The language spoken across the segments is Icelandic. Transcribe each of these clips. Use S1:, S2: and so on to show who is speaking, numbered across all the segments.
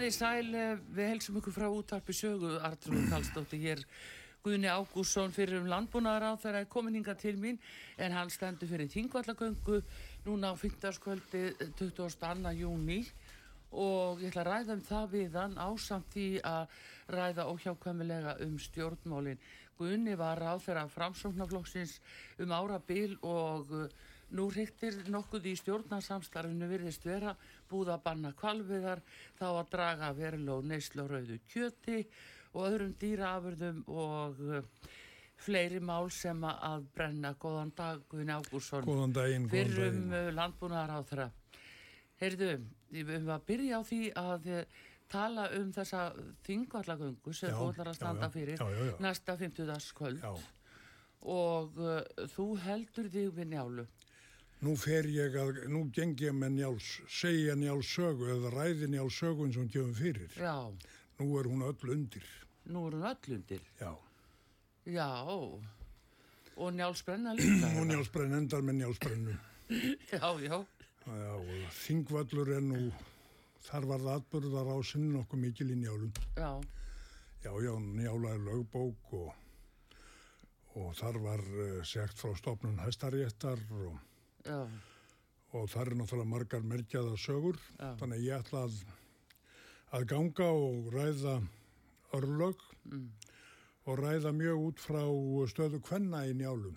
S1: Komið í sæl, eh, við helsum ykkur frá útarpi sögu, Artrúð Kallstóttir hér, Guðni Ágússon fyrir um landbúnaðar á þeirra kominninga til mín, en hann stendur fyrir Þingvallagöngu núna á 15. kvöldi 22. júni og ég ætla að ræða um það við hann ásamt því að ræða óhjákvæmilega um stjórnmálinn. Guðni var á þeirra framsóknarflokksins um árabil og uh, Nú hryktir nokkuð í stjórnarsamstarfinu virðist vera búið að banna kvalviðar, þá að draga veruló neyslu rauðu kjöti og öðrum dýraafurðum og uh, fleiri mál sem að brenna. Góðan dag, Guðin Ágúrsson.
S2: Góðan daginn, góðan
S1: Fyrir
S2: daginn.
S1: uh, landbúnaðar á þeirra. Heyrðu, við höfum að byrja á því að uh, tala um þessa þingvallagöngu sem þú ætlar að standa
S2: já,
S1: fyrir
S2: já, já, já.
S1: næsta 50. kvöld og uh, þú heldur þig við njálu.
S2: Nú fer ég að, nú geng ég með njáls, segja njáls sögu eða ræði njáls sögu eins og hún gefum fyrir.
S1: Já,
S2: Nú er hún öll undir.
S1: nú er hún öll undir.
S2: Já,
S1: Já, og njálsbrenna líka.
S2: og njálsbrenn endar með njálsbrennu.
S1: Já, já,
S2: Já, og þingvallur er nú, þar var það atbyrðar á sinn nokkuð mikil í njálum.
S1: já,
S2: Já, já, njála er lögbók og, og þar var uh, segt frá stopnun hæstaréttar og,
S1: já,
S2: og þar er náttúrulega margar merkjaða sögur.
S1: Já.
S2: Þannig ég ætla að, að ganga og ræða örlög
S1: mm,
S2: og ræða mjög út frá stöðu kvenna í njálum.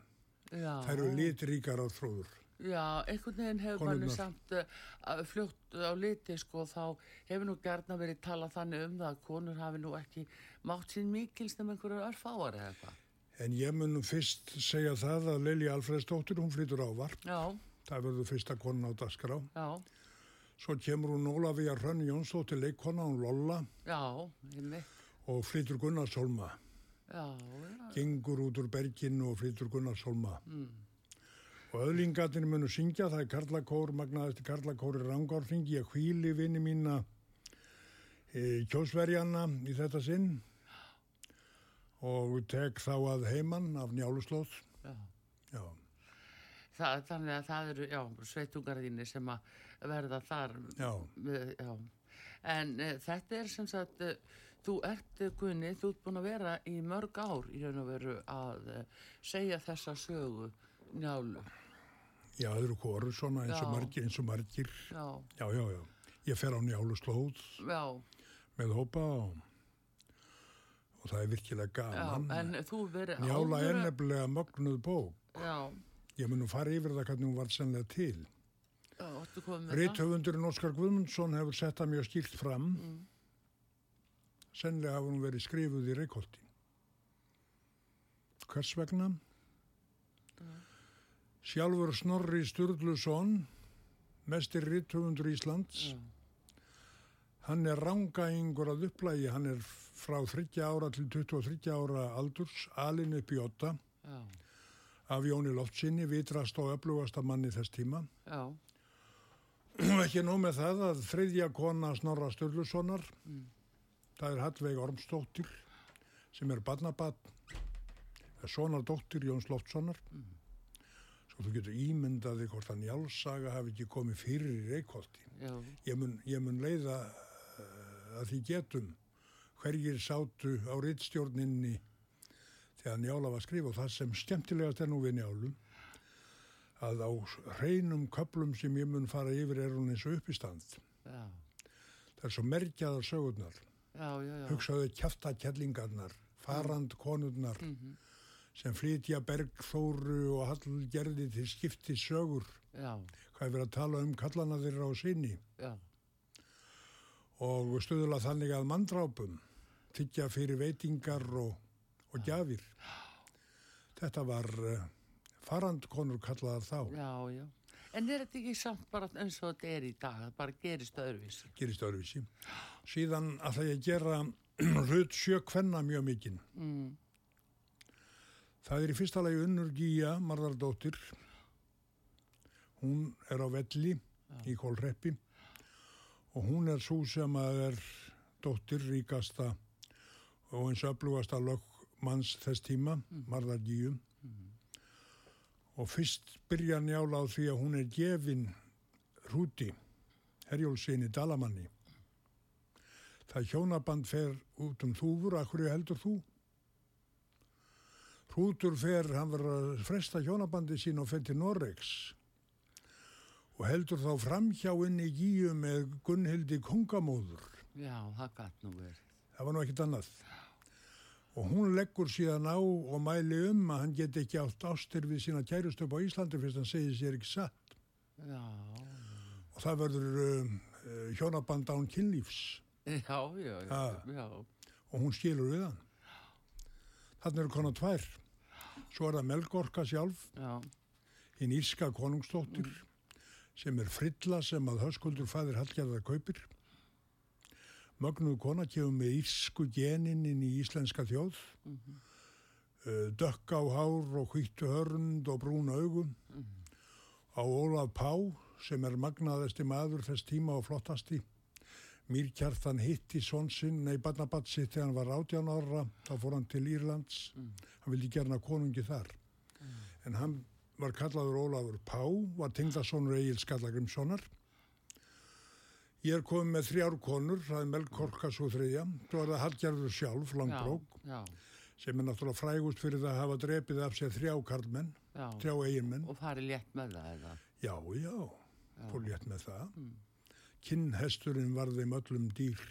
S1: já.
S2: Það eru litríkar á þróður.
S1: Já, einhvern veginn hefur manni samt uh, fljótt á liti, sko, þá hefur nú gerna verið talað þannig um það að konur hafi nú ekki mátt sín mikilst um einhverju örfáar eða eitthvað.
S2: En ég mun fyrst segja það að Lili Alfredsdóttir, hún flytur ávarp.
S1: Já,
S2: Það verður fyrsta konan á dagskrá.
S1: já,
S2: Svo kemur hún Ólafía Hrönn Jónsdóttir leikkona, hún Lolla.
S1: Já,
S2: og flytur
S1: já,
S2: Gengur út úr berginu og flytur Gunnarshólma.
S1: mm,
S2: Og öðlingarnir munu syngja, það er Karlakór, magnaðasti Karlakóri Rangárþingi, ég hvíli vini mína e, kjósverjana í þetta sinn og tek þá að heiman af njáluslóð.
S1: já.
S2: Já,
S1: Það, þannig að það eru, já, sveitungarðinni sem að verða þar en uh, þetta er sem sagt, uh, þú ert uh, Gunni, þú ert búin að vera í mörg ár í raun og veru að uh, segja þessa sögu njálu.
S2: já, það eru kóru svona eins og margir, eins og margir.
S1: Já,
S2: Já, já, já. Ég fer á njáluslóð
S1: já,
S2: með hópa og, og það er virkilega
S1: já,
S2: gaman.
S1: en þú verið
S2: Njála er nefnilega mögnuð bók.
S1: Já,
S2: Ég mun nú fara yfir það hvernig hún var sennilega til.
S1: já?
S2: Rithöfundurinn Óskar Guðmundsson hefur sett það mjög skýrt fram.
S1: Mm.
S2: Sennilega hafa hún verið skrifuð í Reykjóldi. Hvers vegna? Sjálfur Snorri Sturluson, mestir rithöfundur Íslands,
S1: Já,
S2: hann er rángaingur að upplægi, hann er frá 30 ára til 23 ára aldurs, alin upp í otta,
S1: já,
S2: af Jóni Loftsinni, vitrast og öflugasta manni þess tíma.
S1: já,
S2: ekki nóg með það að þriðja kona Snorra Sturlusonar,
S1: Mm.
S2: það er Hallveig Ormsdóttir, sem er barnabarn, er sonardóttir Jóns Loftssonar.
S1: Mm.
S2: Svo þú getur ímyndaði hvort að njálsaga hafi ekki komið fyrir í Reykjóldi. Ég ég mun leiða að því getum hverjir sátu á rittstjórninni þegar njála var skrif og það sem skemmtilegast er nú við njálum að á hreinum köplum sem ég mun fara yfir er hún eins og uppistand.
S1: Já,
S2: Það er svo merkjaðar sögurnar.
S1: já, já, já.
S2: Hugsaðu kjafta kellingarnar, farand konurnar
S1: Mhm.
S2: sem flytja bergþóru og hallgerði til skipti sögur.
S1: Já,
S2: Hvað er verið að tala um kallana þeirra á sinni
S1: já,
S2: og stuðula þannig að manndrápum, tyggja fyrir veitingar og, og gjafir. Þetta var uh, farandkonur kallaðar þá,
S1: já, já. En er þetta ekki samt bara eins og þetta er í dag, það bara gerist öðruvísi?
S2: gerist öðruvísi. Síðan ætla ég að gera hlut sjö kvenna mjög mikinn.
S1: Mm.
S2: Það er í fyrsta lagi unnur Gíja Marðardóttir. Hún er á velli í Kólreppi og hún er svo sem að er dóttir ríkasta og eins öflugasta lögmanns þess tíma, Marðar Gíju. Og fyrst byrja njála á því að hún er gefin hrúti, herjólsinni Dalamanni. Það hjónaband fer út um þúfur, akkur heldur þú? Hrútur fer, hann var að fresta hjónabandi sín og fer til Noregs og heldur þá framhjá inn í gíu með Gunnhildi kongamóður.
S1: Já, það gætt nú verið.
S2: Það var nú ekkit annað. Og hún leggur síðan á og mæli um að hann get ekki átt ástir við sína kærustu upp á Íslandi fyrst hann segir sér ekki satt.
S1: Já,
S2: Og það verður um, uh, hjónaband án kynlífs
S1: já, já, já, já,
S2: og hún skilur við hann. Þannig eru konar tvær. Svo er það Melgorka sjálf
S1: já,
S2: hinn írska konungstóttir sem er frilla sem að höskuldur fæðir Hallgerðar kaupir. Mögnuð kona kemur með írsku genin inn í íslenska þjóð. Mm Dökk á hár og hvíttu hörnd og brún augum. Á Ólaf Pá sem er magnaðasti maður þess tíma og flottasti. Mýrkjartan hitti svonsinn, nei, barnabatt sitt þegar hann var 18 ára, þá fór hann til Írlands. Hann vildi gerna konungi þar. En hann var kallaður Ólafur Pá, var tengdasonur Egil Skallagrimssonar. Ég er komið með þrjár konur, það er Melkorka svo þriðja, svo er það Hallgerður sjálf, langbrók,
S1: já,
S2: sem er náttúrulega frægust fyrir það að hafa drepið af sér þrjá karlmenn,
S1: já.
S2: þrjá eiginmenn.
S1: Og farið létt með það eða?
S2: Já, já, fór létt með það. Kinnhesturinn var þeim öllum dýr.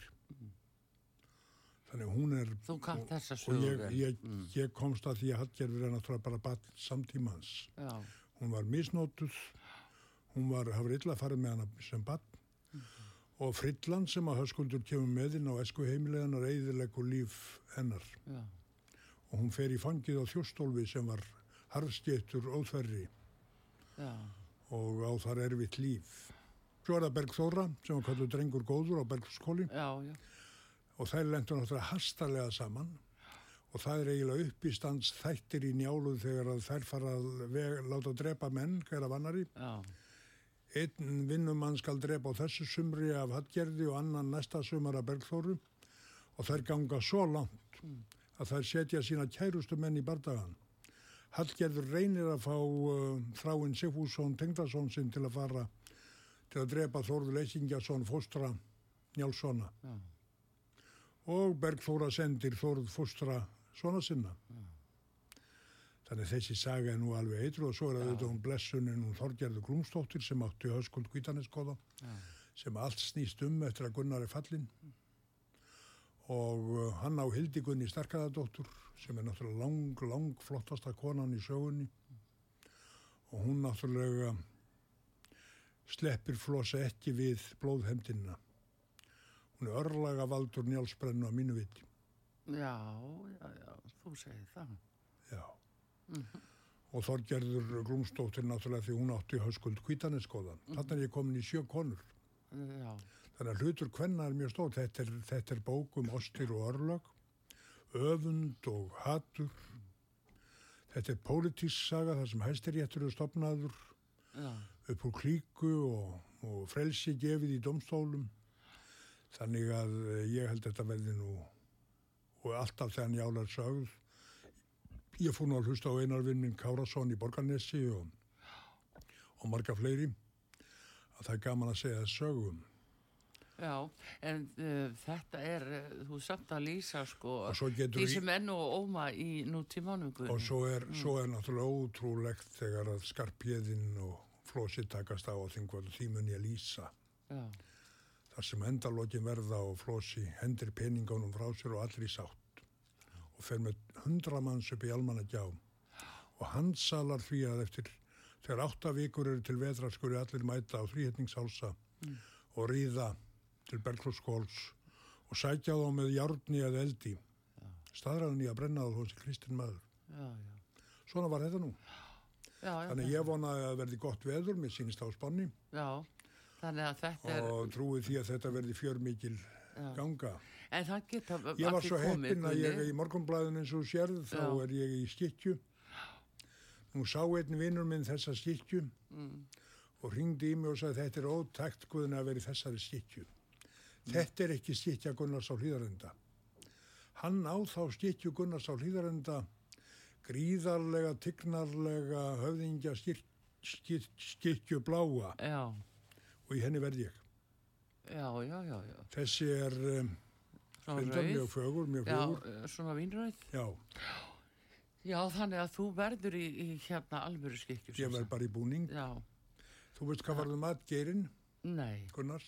S2: Þannig hún er...
S1: Þú kannt þessa
S2: Og
S1: sögur
S2: ég,
S1: vel.
S2: ég, ég komst að því að Hallgerður er náttúrulega bara batn samtímans.
S1: Já,
S2: Hún var misnótuð, hún var, hafði illa farið með hana sem batn og Frillan sem að höskuldur kemur með inn á esku heimileganar eðilegur líf hennar.
S1: Já,
S2: og hún fer í fangið á þjóstólfi sem var harðstjettur óþverri.
S1: Já,
S2: og á þar erfitt líf. Svo er það Bergþóra sem var kalluð drengur góður á Bergskóli
S1: já, já,
S2: og þær lendur náttúrulega hastarlega saman. Og það er eiginlega upp í stands þættir í njáluð þegar að þær fara að veg, láta drepa menn, hver af annari.
S1: já,
S2: Einn vinnumann skal drepa á þessu sumri af Hallgerði og annan næsta sumar af Bergþóru. Og þær ganga svo langt að þær setja sína kærustu menn í bardagan. Hallgerður reynir að fá uh, þráinn Sigfússon Tengdason sinn til að fara til að drepa Þórður Leysingjason fóstra Njálssona
S1: já,
S2: og Bergþóra sendir Þórð fóstra svona sinna. Þannig að þessi saga er nú alveg eitru og svo er auðvitað hún blessunin hún Þorgerður Glúmsdóttir sem átti höskuld Kvítaneskoða
S1: já,
S2: sem allt snýst um eftir að Gunnar er fallin og uh, hann á Hildigunni Starkaðadóttur sem er náttúrulega lang, lang flottasta konan í sögunni. Og hún náttúrulega sleppir flosa ekki við blóðhemdina. Hún er örlaga valdur njálsbrennu á mínu viti.
S1: já, já, já, þú segir það.
S2: Já. Og Þorgerður Glúmsdóttir náttúrulega því hún átti höskuld kvítaneskoðan. Þannig er ég komin í sjö konur.
S1: Já,
S2: Þannig að hlutur hvenna er mjög stór. Þetta er, þetta er bók um ostir og örlög, öfund og hatur. Þetta er pólitísk saga þar sem hæstiréttur er stopnaður
S1: já,
S2: upp úr klíku og, og frelsi gefið í domstólum. Þannig að eh, ég held þetta verði nú og alltaf þegar njálar sögð. Ég fór nú að hlusta á einarvinnin Kárasson í Borgarnesi og, og marga fleiri að það er gaman að segja það sögum.
S1: Já, en uh, þetta er, uh, þú samt að lýsa sko, því sem enn og óma í nútímanum Guðni.
S2: Og svo er, svo er náttúrulega ótrúlegt þegar að skarpjeðinn og flósi takast á og þingvöld því mun ég lýsa.
S1: Já,
S2: Þar sem endalókin verða og flósi hendir peningunum frá sér og allir í sátt. Og fer með hundra manns upp í almannagjá. Og hann salar því að eftir þegar átta vikur eru til vetra skuri allir mæta á þrýhetningshálsa og ríða til Berglóskóls og sækja þá með járni eða eldi. Staðræðan í að brenna þá þessi kristin maður.
S1: já, já.
S2: Svona var þetta nú.
S1: Já,
S2: Þannig ég vonaði að verði gott veður með sínist á spanni
S1: já, er,
S2: og trúi því að þetta verði fjörmikil ganga.
S1: en það geta
S2: Ég var svo
S1: komið,
S2: heppinn að ég í morgunblæðin eins og sérð þá er ég í skikju. Nú sá einn vinnur minn þessa skikju
S1: Mm.
S2: og ringdi í mig og sagði þetta er ótækt guðin að vera í þessari skikju. Þetta er ekki skikja Gunnars á hlýðarenda. Hann á þá skikju Gunnars á hlýðarenda gríðarlega, tignarlega höfðingja skikju bláa
S1: Já,
S2: og í henni verð ég.
S1: já, já, já, já.
S2: Þessi er um, reyndar mjög fögur, mjög
S1: já,
S2: fögur.
S1: eh, svona vínrauð.
S2: Já,
S1: Já, þannig að þú verður í, í hérna alvöru skikju.
S2: ég verð bara í búning.
S1: Já,
S2: Þú veist hvað varðu matgeirinn,
S1: nei,
S2: Gunnars?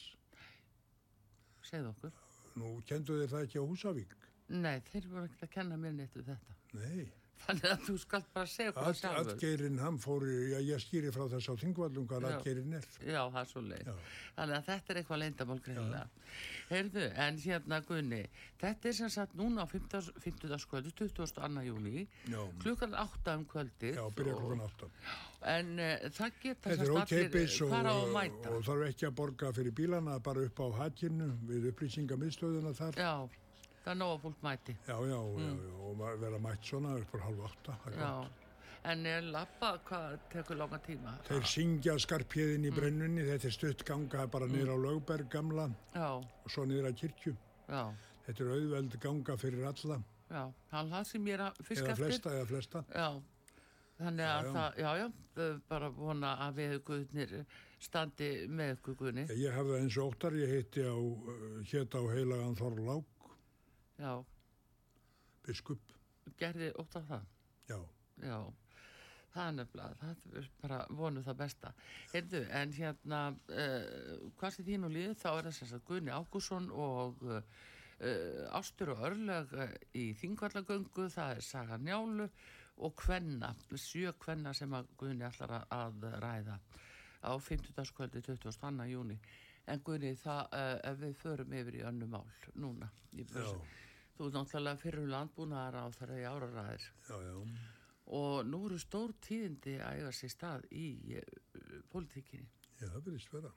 S1: segð okkur.
S2: Nú kendu þér það ekki á Húsavík?
S1: Nei, þeir voru ekkert að kenna mér neitt um þetta.
S2: Nei.
S1: Þannig að þú skalt bara segja okkur það sjálfur.
S2: Atgeirinn, hann fór, já, ég skýri frá þess á þingvallum hvað atgeirinn er.
S1: Já, það er svo leið. Þannig að þetta er eitthvað leyndamál greinilega. Heyrðu, en hérna Gunni, þetta er sem sagt núna á 50. 50. skvöldu, 22. júli,
S2: Já.
S1: klukkan 8 um kvöldið.
S2: Já, byrja klukkan áttan.
S1: En uh, það geta
S2: Þetta er
S1: sem sagt
S2: ókeipis
S1: hvar á að mæta.
S2: og þarf ekki að borga fyrir bílana, bara upp á hakinu við upplýsingamiðstöðuna þar.
S1: Já, það er nóg að fólk mæti.
S2: Já, já, já, já, og vera mætt svona upp á halv átta. það er
S1: Mm.
S2: Gott.
S1: en er lappa, hvað tekur langa tíma?
S2: Þeir syngja skarpjöðin í
S1: Mm.
S2: brennunni, þetta er stutt ganga bara niður á Lögberg gamla
S1: Já,
S2: og svo að kirkju.
S1: já,
S2: Þetta er auðveld ganga fyrir alla,
S1: já, hann það sem ég er að fisk
S2: eða
S1: eftir.
S2: flesta, eða flesta.
S1: Já, þannig að það, já, já, bara vona að við guðnir standi með guðni.
S2: Ég hef það eins og óttar, ég heiti á, hétt á heilagan Þorlák,
S1: Já,
S2: biskup,
S1: gerði ótt af það.
S2: já.
S1: Já, það er nefnilega, það er bara vonu það besta. Heyrðu, en hérna, uh, hvað sem þín og líð, þá er það sem sagt Guðni Ágússon og uh, Ástur og Örlög uh, í Þingvallagöngu, það er Saga Njálu og Kvenna, sjö Kvenna sem að Guðni ætlar að, að ræða á 50. kvöldi 22. júni. En Guðni, það, uh, ef við förum yfir í önnu mál núna, í þessu. Þú er náttúrulega fyrir landbúnaðar á þeirra í áraræðir
S2: Já, já,
S1: og nú eru stór tíðindi að eiga sér stað í uh, politíkinni.
S2: já, það byrjist vera.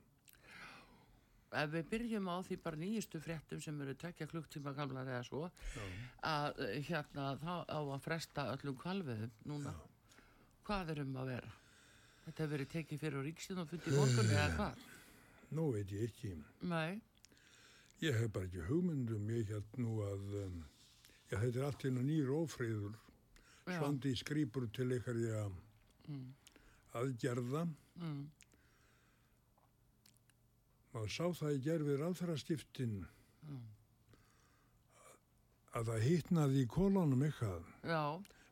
S1: Ef við byrjum á því bara nýjustu fréttum sem eru tekja klukktíma gamlar eða svo, að uh, hérna þá á að fresta öllum kvalviðum núna. Hvað er um að vera? Þetta hefur verið tekið fyrir á ríkstinn og fundið morgun eða hvað?
S2: Nú veit ég ekki.
S1: Nei,
S2: Ég hef bara ekki hugmyndum, ég held nú að, um, já, þetta er allt á nýr ófriður.
S1: Já.
S2: Svandi skrýpur til ykkar ég aðgerða.
S1: mm,
S2: Maður sá það í gerfið ráðfæraskiptin að það hittnaði í kólunum eitthvað.
S1: já,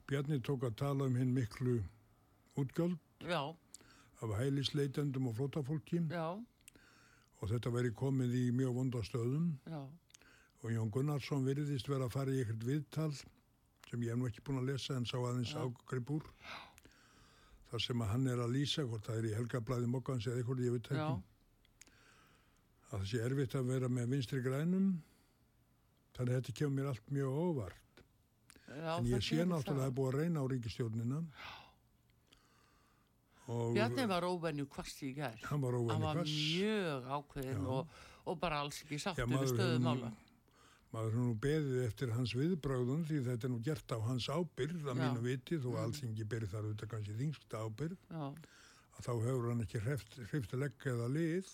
S2: Bjarni tók að tala um hinn miklu útgjöld
S1: já,
S2: af hælisleitendum og flótafólki
S1: já,
S2: og þetta veri komið í mjög vonda stöðum.
S1: Já,
S2: og Jón Gunnarsson virðist vera að fara í eitthvað viðtal sem ég hef nú ekki búin að lesa en sá aðeins ágrip úr. Þar sem að hann er að lýsa hvort það er í helgablaði mokkans eða eitthvað ég veit
S1: já,
S2: ekki. Að það sé erfitt að vera með vinstri grænum þannig að þetta kemur mér allt mjög óvart.
S1: Já.
S2: en ég sé náttúrulega að það er búið að reyna á ríkistjórnina og
S1: Bjarni var óvenju kvast í gær.
S2: hann var
S1: Hann var mjög ákveðin og, og bara alls ekki
S2: Já,
S1: sáttur við
S2: maður
S1: stöðu
S2: hefur nú-
S1: mála.
S2: maður nú beðið eftir hans viðbröðum því þetta er nú gert á hans ábyrð að mínu viti þó alls ekki berið þar auðvitað kannski þingsta ábyrð
S1: Já,
S2: að þá hefur hann ekki hreift, hreift legg eða lið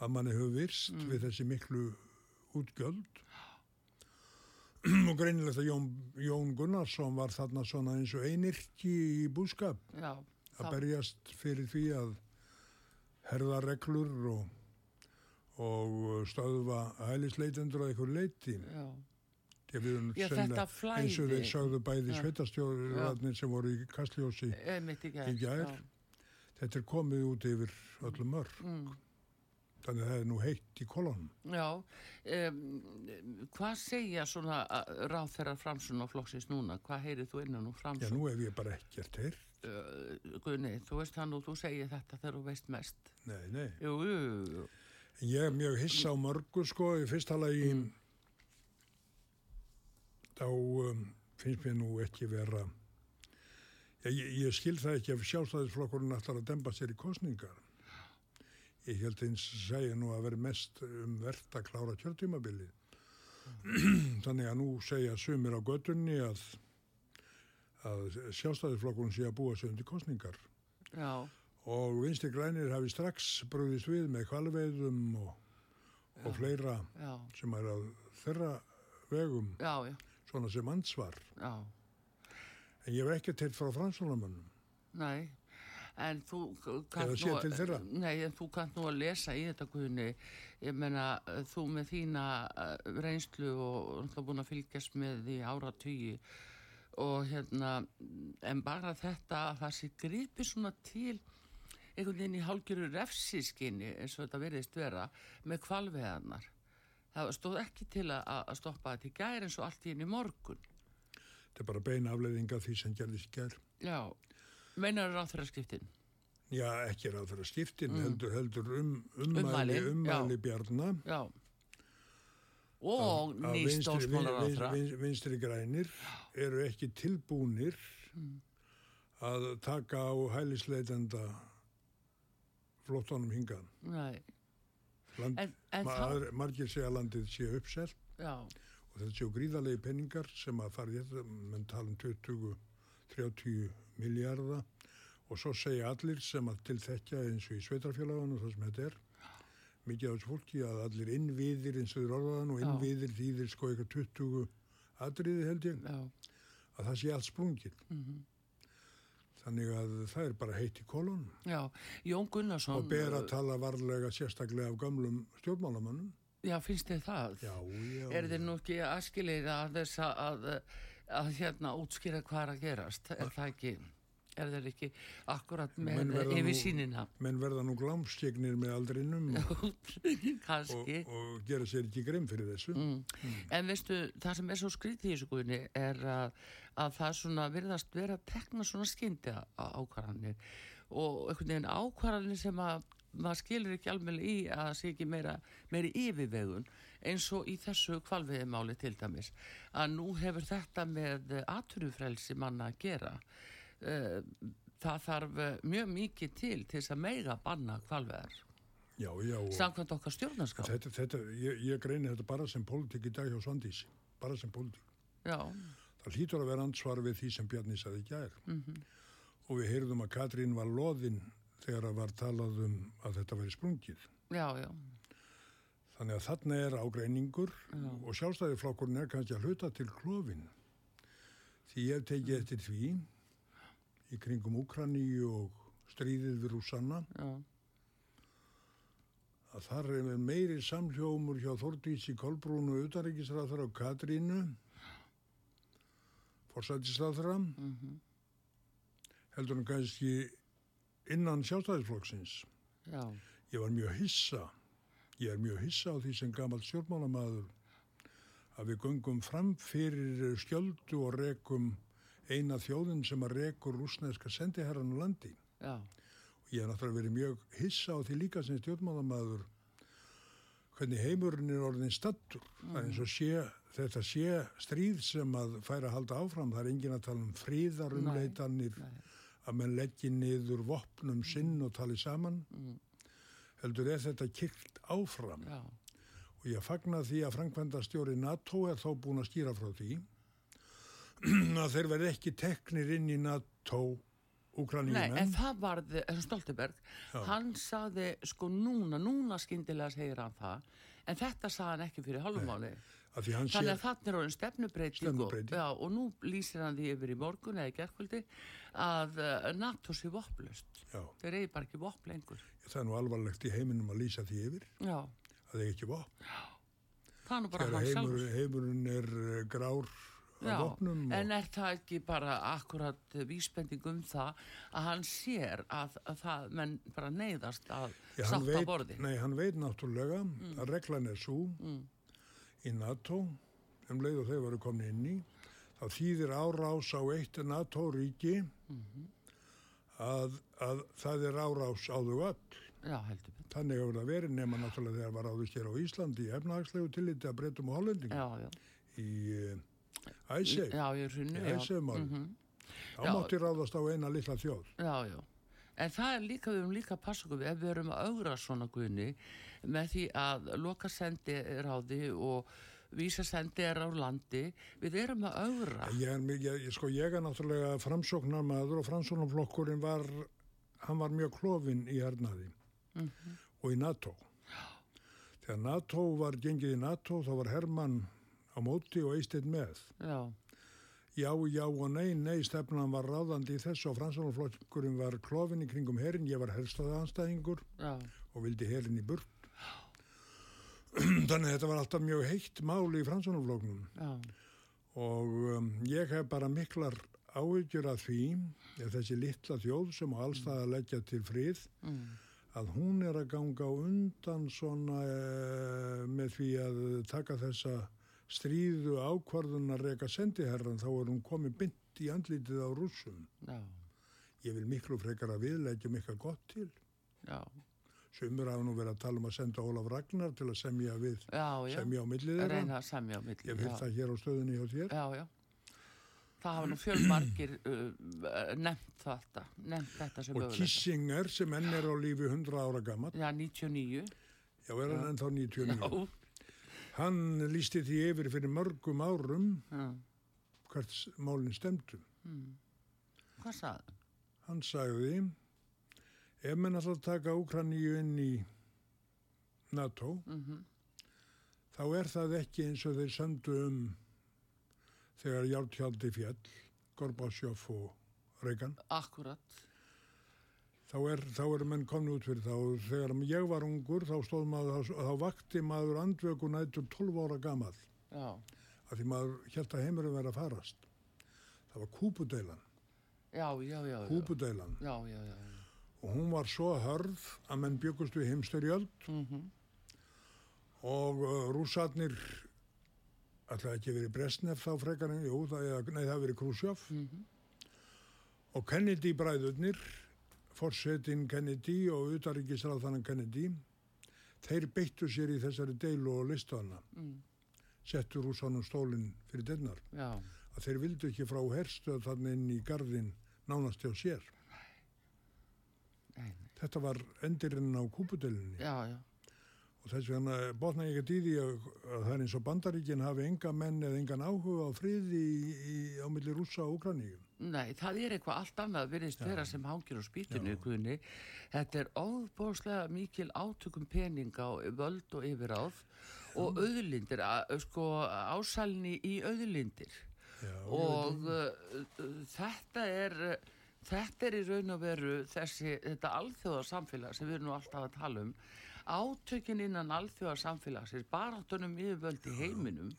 S2: að manni hefur virst
S1: Mm.
S2: við þessi miklu útgjöld og greinilegt að Jón, Jón Gunnarsson var þarna svona eins og einirki í búskap
S1: já.
S2: Að berjast fyrir því að herða reglur og, og stöðva hælisleitendur að einhver leiti.
S1: Já,
S2: Já,
S1: Já, þetta flæði.
S2: eins og þeir sögðu bæði
S1: Já.
S2: sveitastjórnarnir sem voru í Kastljósi.
S1: í gær. Já.
S2: Þetta er komið út yfir öllum mörg.
S1: Mm.
S2: Þannig að það er nú heitt í kolonum.
S1: Já, um, hvað segja svona ráð þeirra framsun og flokksins núna? Hvað heyrið þú innan úr
S2: Já,
S1: framsun?
S2: nú hef ég bara ekkert heyrt.
S1: Uh, Guðni, þú veist hann og þú segir þetta þegar þú veist mest.
S2: Nei, nei.
S1: Jú, jú, jú,
S2: Ég er mjög hissa á mörgu sko, í fyrsta lagi
S1: Mm.
S2: þá um, finnst mér nú ekki vera ég, ég skil það ekki ef sjálfstæðisflokkurinn ætlar að demba sér í kostningar. Ég held eins að segja nú að vera mest um verðt að klára kjörtímabilið. Þannig að nú segja sumir á göttunni að, að sjálfstæðisflokkurinn sé að búa sig undir kostningar
S1: Já,
S2: og vinstri grænir hafi strax brúðist við með kvalveiðum og, og fleira
S1: já,
S2: sem er að þeirra vegum
S1: já,
S2: svona sem ansvar.
S1: já.
S2: En ég hef ekki teilt frá fransunamönnum.
S1: Nei, en þú
S2: þeirra.
S1: Nei, en þú kannt nú að lesa í þetta Guðni. Ég menna, þú með þína eh, reynslu og náttúrulega búin að fylgjast með í áratugi og hérna, en bara þetta að það sé gripi svona til einhvern veginn í hálgjöru refsiskinni eins og þetta veriðist vera með kvalveðarnar. Það stóð ekki til að, að stoppa þetta í gær eins og allt í henni morgun.
S2: Þetta er bara beina afleiðinga því sem gerðist gær.
S1: Já, meinar ráð þeirra skiptin?
S2: Já, ekki ráð fyrir skiptin, heldur, heldur um, ummæli,
S1: Ummæli,
S2: ummæli
S1: já.
S2: Bjarna.
S1: Já. Og nýst
S2: vinstri,
S1: dósmálar
S2: vinstri, vinstri, grænir eru ekki tilbúnir að taka á hælisleitenda flottanum hingað.
S1: Nei,
S2: Land,
S1: En- en
S2: ma-
S1: þá-
S2: margir segja að landið sé uppselt.
S1: Já,
S2: og þetta séu gríðarlegi penningar sem að fara í þetta, menn tala um 20-30 miljardar og svo segja allir sem að til þekkja eins og í sveitarfélagunum það sem þetta er mikið af þessu fólki að allir innviðir eins og þeir orðaðan og innviðir þýðir sko eitthvað 20 atriði held ég
S1: já,
S2: að það sé allt sprungið
S1: Mhm.
S2: þannig að það er bara heitt í kolon
S1: já. Jón Gunnarsson.
S2: og ber að tala varlega sérstaklega af gamlum stjórnmálamannum
S1: Já, finnst þið það?
S2: já, já,
S1: Er þið nú ekki askilir að þess að, að, að hérna útskýra hvað er að gerast? Er það ekki, er þeir ekki akkurat með yfir sínina?
S2: menn verða nú glámskegnir með aldrinum og, og, og gera sér ekki grein fyrir þessu.
S1: Mm. En veistu, það sem er svo skrítið í þessu guðinni er að, að það svona virðast vera tekna svona skyndi ákvarðanir. Og einhvern veginn ákvarðanir sem að maður skilur ekki alveg í að það sé ekki meira, meiri yfirvegun eins og í þessu kvalviðimáli til dæmis. Að nú hefur þetta með aturufrelsi manna að gera Eh, það þarf eh, mjög mikið til til þess að meiga banna kvalveðar
S2: já, já,
S1: samkvæmt okkar stjórnarská
S2: þetta, þetta, ég, ég greini þetta bara sem pólitík í dag hjá Svandísi bara sem pólitík.
S1: Já,
S2: það hlýtur að vera ansvar við því sem Bjarni saði í gær.
S1: Mhm.
S2: og við heyrðum að Katrín var loðin þegar að var talað um að þetta væri sprungið.
S1: Já, já.
S2: Þannig að þarna er ágreiningur og sjálfstæðiflokkurinn er kannski að hluta til klófin því ég hef tekið eftir því í kringum Úkraníu og stríðið við Rússanna
S1: Já,
S2: að þar er meiri samhljómur hjá Þordísi Kolbrúnu utanríkisráþara og Katrínu forsætisráþara heldur hann kannski innan sjálfstæðisflokksins.
S1: Já,
S2: ég var mjög hissa. Ég er mjög hissa á því sem gammal stjórnmálamaður að við göngum fram fyrir skjöldu og rekum eina þjóðin sem að rekur rúsneska sendiherran á landi
S1: já,
S2: og ég hef náttúrulega verið mjög hissa á því líka sem stjórnmálamaður hvernig heimurinn er orðin stattur. Það er eins og sé, þetta sé stríð sem að færa að halda áfram. Það er engin að tala um fríðarumleitanir, að menn leggji niður vopnum sinn og tali saman. Heldur er þetta kyrkt áfram.
S1: já,
S2: Og ég fagna því að Frankvænda stjóri NATO er þó búin að skýra frá því að þeir verði ekki teknir inn í NATO
S1: Nei,
S2: Ukraníumenn.
S1: en það varði, en Stoltenberg,
S2: Já.
S1: hann saði, sko núna, núna skyndilega segir hann það, en þetta saði hann ekki fyrir halvmáli. Þannig að þarna er orðin stefnubreiting. Og, já, og nú lýsir hann því yfir í morgun eða í gerkvöldi að uh, NATO sé vopplust.
S2: já,
S1: Þeir eigi bara ekki vopp lengur.
S2: það er nú alvarlegt í heiminum að lýsa því yfir.
S1: Já,
S2: að þeir ekki vopn.
S1: það er nú bara
S2: Þegar
S1: hann
S2: heimur,
S1: sjálfur.
S2: heimurinn er eh, grár
S1: Já,
S2: vopnum.
S1: en er það ekki bara akkurat vísbending um það að hann sér að, að það menn bara neyðast að á
S2: veit,
S1: borði?
S2: Nei, hann veit náttúrulega
S1: Mm.
S2: að reglan er svo í NATO, um leið og þau varu komin inn í, þá þýðir árás á eitt NATO-ríki
S1: Mhm.
S2: að, að það er árás á þau öll.
S1: Já, heldur við.
S2: Þannig hefur það verið nema náttúrulega þegar var áður hér á Íslandi í efnahagslegu tilliti að breytum og hollendingum
S1: Já, já.
S2: í Æseg,
S1: Já, ég hrunnu,
S2: í
S1: já.
S2: Æsegmál. Þá
S1: Já.
S2: mátti ráðast á eina litla þjóð.
S1: Já, já. En það er líka, við erum líka að passa okkur við ef við erum að augra svona guðni með því að loka sendi ráði og vísa sendi er á landi, við erum að augra.
S2: Ég er, ég, sko, ég er náttúrulega framsóknarmaður og framsóknarflokkurinn var, hann var mjög klofinn í hernaði og í NATO. Þegar NATO var gengið í NATO þá var Hermann á móti og Eisteinn með.
S1: Já,
S2: Já, já og nei, nei, stefnan var ráðandi í þessu og framsóknarflokkurinn var klofinn í kringum herrin, ég var helstaðanstæðingur
S1: já,
S2: og vildi herrin í burt. Þannig að þetta var alltaf mjög heitt máli í framsóknarflokknum.
S1: já,
S2: og um, ég hef bara miklar áhyggjur af því að þessi litla þjóð sem á allstað að leggja til frið
S1: mm,
S2: að hún er að ganga undan svona uh, með því að taka þessa stríðu ákvarðun að reyka sendiherran þá er hún komið bynd í andlítið á rússum.
S1: já,
S2: Ég vil miklu frekar að viðleggja mikla gott til.
S1: já,
S2: Sumur hafa nú verið að tala um að senda Ólaf Ragnar til að semja við,
S1: já,
S2: semja á millið þeirra. Ég vil það hér á stöðunni hjá þér.
S1: Það hafa nú fjölmargir uh, nefnt þetta, nefnt þetta sem
S2: Og. Kissinger sem enn er á lífi 100 ára gammal,
S1: Já, 99.
S2: já er hann ennþá 99,
S1: Já,
S2: hann lísti því yfir fyrir mörgum árum
S1: já.
S2: hvert málinn stemdu.
S1: Hvað sagði?
S2: Hann sagði, ef menn alltaf taka Úkraníu inn í NATO, þá er það ekki eins og þeir söndu um þegar Jártjaldi fjall, Gorbásjóf og Reagan.
S1: Akkurat.
S2: Þá er, þá er menn komni út fyrir það og þegar ég var ungur þá stóð maður, þá, þá vakti maður andvöku nættur 12 ára gamall
S1: Já,
S2: af því maður held að heimurum verið að farast. Það var kúpudeilan,
S1: já, já, já.
S2: kúpudeilan
S1: Já, já, já. já.
S2: og hún var svo hörð að menn byggust við heimstyrjöld
S1: Mm
S2: og uh, rússarnir ætlaði ekki verið Bresnef þá frekar en, jú, það, nei það verið Khrushchev og Kennedy bræðurnir forsetin Kennedy og utaríkisráðanan Kennedy þeir beittu sér í þessari deilu og listana
S1: Mm.
S2: settu rússanum stólinn fyrir dennar
S1: Já,
S2: að þeir vildu ekki frá herstöð þannig inn í gardin nánast hjá sér
S1: nei, nei.
S2: þetta var endirinn á kúpudelinni
S1: já, já.
S2: Og þess vegna botna ég ekki því að, að það er eins og bandaríkin hafi enga menn eða engan áhuga á friði í, í, á milli rússa og Ukraníum.
S1: Nei, það er eitthvað allt annað virðist vera sem hangir á spýtinu guðni. Þetta er óbóðslega mikil átökum peninga og völd og yfiráð og auðlindir, sko ásælni í auðlindir.
S2: Já,
S1: og uh, þetta er þetta er í raun og veru þessi, þetta alþjóðarsamfélag sem við erum nú alltaf að tala um átökin innan alþjóðarsamfélagsins baráttunum yfirvöld í heiminum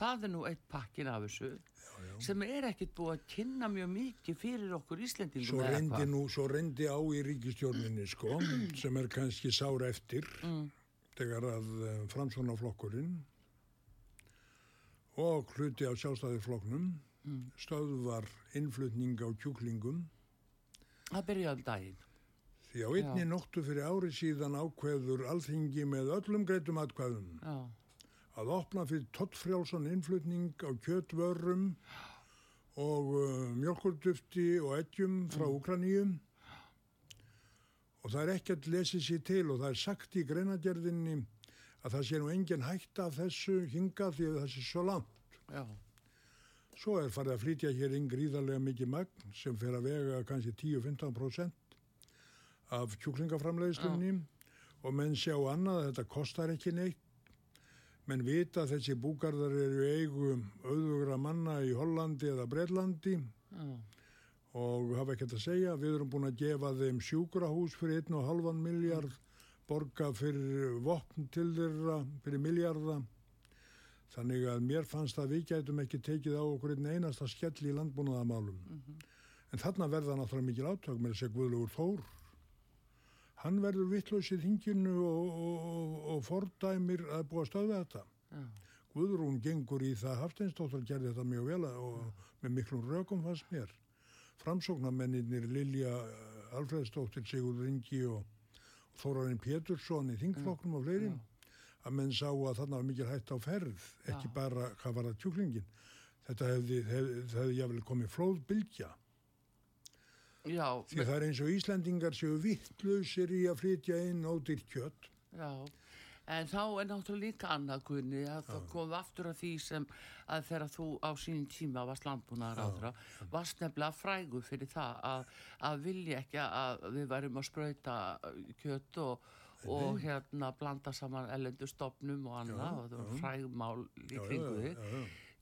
S1: það er nú eitt pakkin af þessu sem er ekkit búið að kynna mjög mikið fyrir okkur Íslendingum
S2: Svo reyndi, nú, svo reyndi á í ríkistjórninni sko, sem er kannski sár eftir þegar að uh, framsvonaflokkurinn og hluti á sjálfstæðiflokknum stöðvar innflutning á kjúklingum.
S1: Það byrjaði um daginn
S2: því á einni nóttu fyrir ári síðan ákveður alþingi með öllum greitum atkvæðum
S1: já,
S2: að opna fyrir tottfrjálsan innflutning á kjötvörum og uh, mjölkurdufti og eggjum frá Úkraníum og það er ekkert lesið sér til og það er sagt í greinagerðinni að það sé nú engin hætta af þessu hinga því að það sé svo langt.
S1: já,
S2: Svo er farið að flytja hér inn gríðarlega mikið magn sem fer að vega kannski 10-15% af kjúklingaframleiðslunni og menn sjá annað að þetta kostar ekki neitt. Menn vita að þessi búgarðar eru í eigu auðvugra manna í Hollandi eða Breitlandi
S1: já,
S2: og hafa ekkert að segja. Við erum búin að gefa þeim sjúkrahús fyrir 1,5 miljard borga fyrir vopn til þeirra, fyrir miljarda. Þannig að mér fannst að við gætum ekki tekið á okkur einn einasta skell í landbúnaðamálum. En þarna verða náttúrulega mikil átök með þessi Guðlugur Þór. Hann verður vittlaus í þinginu og, og, og, og fordæmir að búa að stöða þetta.
S1: Já.
S2: Guðrún gengur í það Hafsteinsdóttar gerði þetta mjög vel og með miklum rökum fannst mér. Framsóknarmenninir Lilja eh, Alfredsdóttir, Sigurður Ingi og Þórarinn Pétursson í þingflokknum og fleirin að menn sá að þarna var mikil hætt á ferð, ekki
S1: Já.
S2: bara hvað var það tjúklingin. Þetta hefði, hefði, hefði jáfnvel komið flóðbylgja.
S1: Já,
S2: Því það er eins og Íslandingar séu vittlausir í að flytja inn ódýrt kjött.
S1: Já, en þá er náttúrulega líka annað kunni að það kom aftur að því sem að þegar þú á sínum tíma varst landbúnaðar áðra, varst nefnilega frægu fyrir það að, að vilja ekki að við værum að sprauta kjött og, og hérna blanda saman ellendu stopnum og annað og það var frægmál í
S2: Já,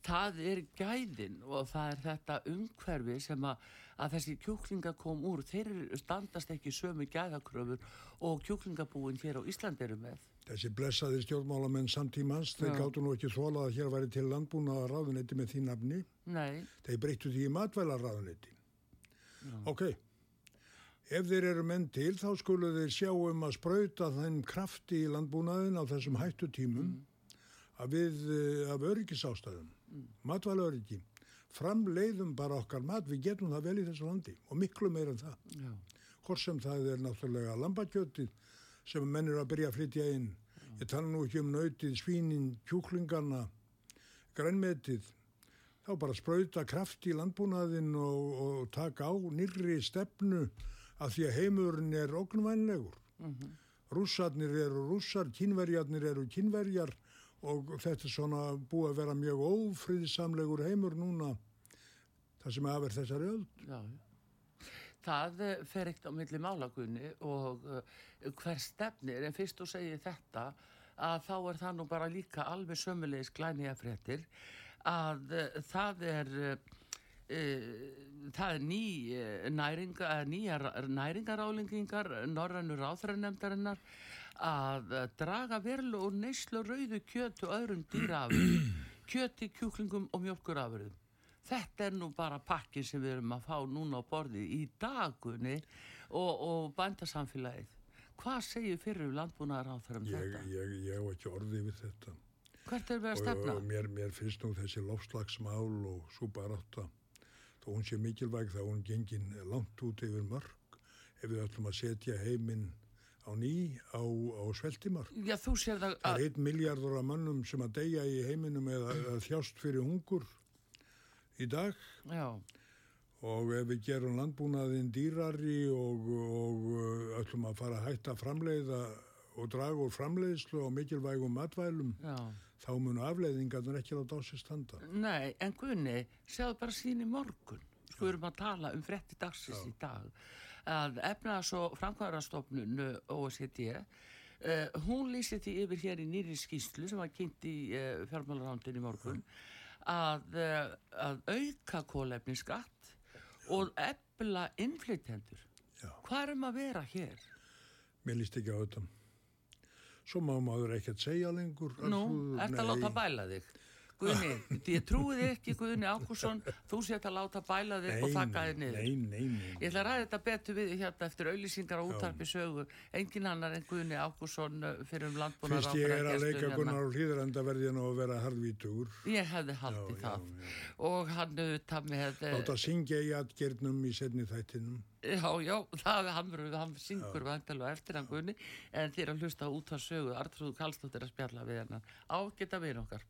S1: Það er gæðin og það er þetta umhverfi sem að, að þessi kjúklinga kom úr, þeir standast ekki sömu gæðakröfur og kjúklingabúin hér á Íslandi eru með.
S2: Þessi blessaði stjórnmálamenn samtímans, þeir gáttu nú ekki þólað að hér væri til landbúnaða ráðunetti með því nafni.
S1: Nei,
S2: Þeir breyttu því í matvæla ráðunetti. Ok, ef þeir eru menn til þá skulu þeir sjá um að sprauta þeim krafti í landbúnaðin á þessum hættu tímum að við eh, af öryggisástæðum, mm. matvæla öryggi, framleiðum bara okkar mat, við getum það vel í þessu landi og miklu meira en það.
S1: já,
S2: Hvort sem það er náttúrulega lambakjötið sem menn eru að byrja að flytja inn. Ég tala nú ekki um nautið, svínin, kjúklingarna, grænmetið. Þá bara sprauta kraft í landbúnaðin og, og taka á nýrri stefnu af því að heimurinn er ógnvænlegur. Rússarnir eru rússar, kínverjarnir eru kínverjar og þetta er svona búið að vera mjög ófriðsamlegur heimur núna það sem er þessari öll.
S1: já, já. Það eh, fer eitt á milli málagunni og uh, hver stefnir, en fyrst þú segir þetta, að þá er það nú bara líka alveg sömulegis glænija fréttir, að uh, það er... Uh, það er ný næringa, nýjar næringarálingingar norrannur áþræðnemdarinnar að uh, draga verlu og neyslu rauðu kjötu og öðrum dýrafurðum, kjöti, kjúklingum og mjölkurafurðum. Þetta er nú bara pakkin sem við erum að fá núna á borðið í dagunni og, og bændasamfélagið. Hvað segir fyrir landbúnaðar á þeirra um
S2: Ég,
S1: þetta?
S2: ég, ég hef ekki orðið við þetta.
S1: Hvert er við að
S2: og,
S1: stefna?
S2: og mér, mér finnst nú þessi lofslagsmál og súbarátta þó hún sé mikilvæg þá hún gengin langt út yfir mörg ef við ætlum að setja heiminn á ný á, á sveltimörg.
S1: Já, þú sér það
S2: Það
S1: að...
S2: er einn miljardur af mannum sem að deyja í heiminum eða að þjást fyrir hungur í dag
S1: Já,
S2: og ef við gerum landbúnaðin dýrari og, og uh, ætlum að fara að hætta framleiða og draga úr framleiðslu og mikilvægum matvælum
S1: já.
S2: þá munu afleiðingarnir ekki láta á sig standa.
S1: Nei, en Gunni, sjáðu bara sín í morgun. Sko við erum að tala um frétti dagsins í dag. Að efnaðs og framkvæðarastofnun OECD, uh, hún lýsi því yfir hér í nýri skýslu sem var kynnt í uh, fjármálarándin í morgun, að, uh, að auka kólefni skatt og efla innflytjendur. Hvað erum að vera hér?
S2: Mér líst ekki á þetta. Svo má maður ekkert segja lengur.
S1: Nú, ert að láta bæla þig. Guðni, ég trúi þig ekki Guðni Ákusson, þú sétt að láta bæla þig og þakka þig niður.
S2: Nei, nei, nei.
S1: Ég ætla að ræða þetta betur við hérna eftir auðlýsingar og útarpi sögu. Engin annar en Guðni Ákusson uh, fyrir um landbúnar
S2: Fyrst ég er að leika Gunnar og hlýðranda verði nú að vera harðvítugur.
S1: Ég hefði haldið
S2: Já,
S1: það.
S2: já,
S1: Og hann auðvitað með... eh,
S2: Láta syngja í atgernum í setni þættinum.
S1: Já, já, það hann, verður- hann syngur vandalega eftir hann Guðni en þér að hlusta út á sögu Artrúðu Kallstóttir að spjalla við hennar. Ágæta við okkar.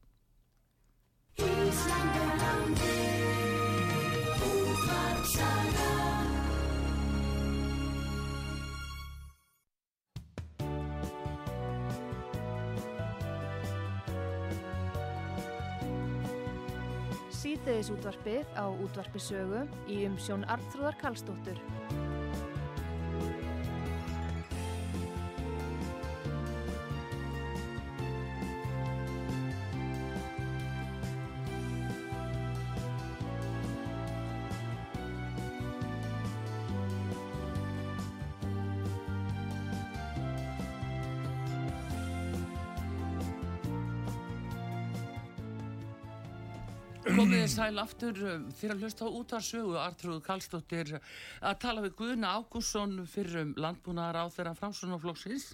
S3: Síðdeis útvarpið á útvarpisögu í umsjón Arnþróðar Karlsdóttur.
S1: Sæl aftur um, fyrir að hlusta á útarsögu Artrúð Kallstóttir að tala við Guðna Ágússon fyrir um landbúnaðar á þeirra framsunarflokksins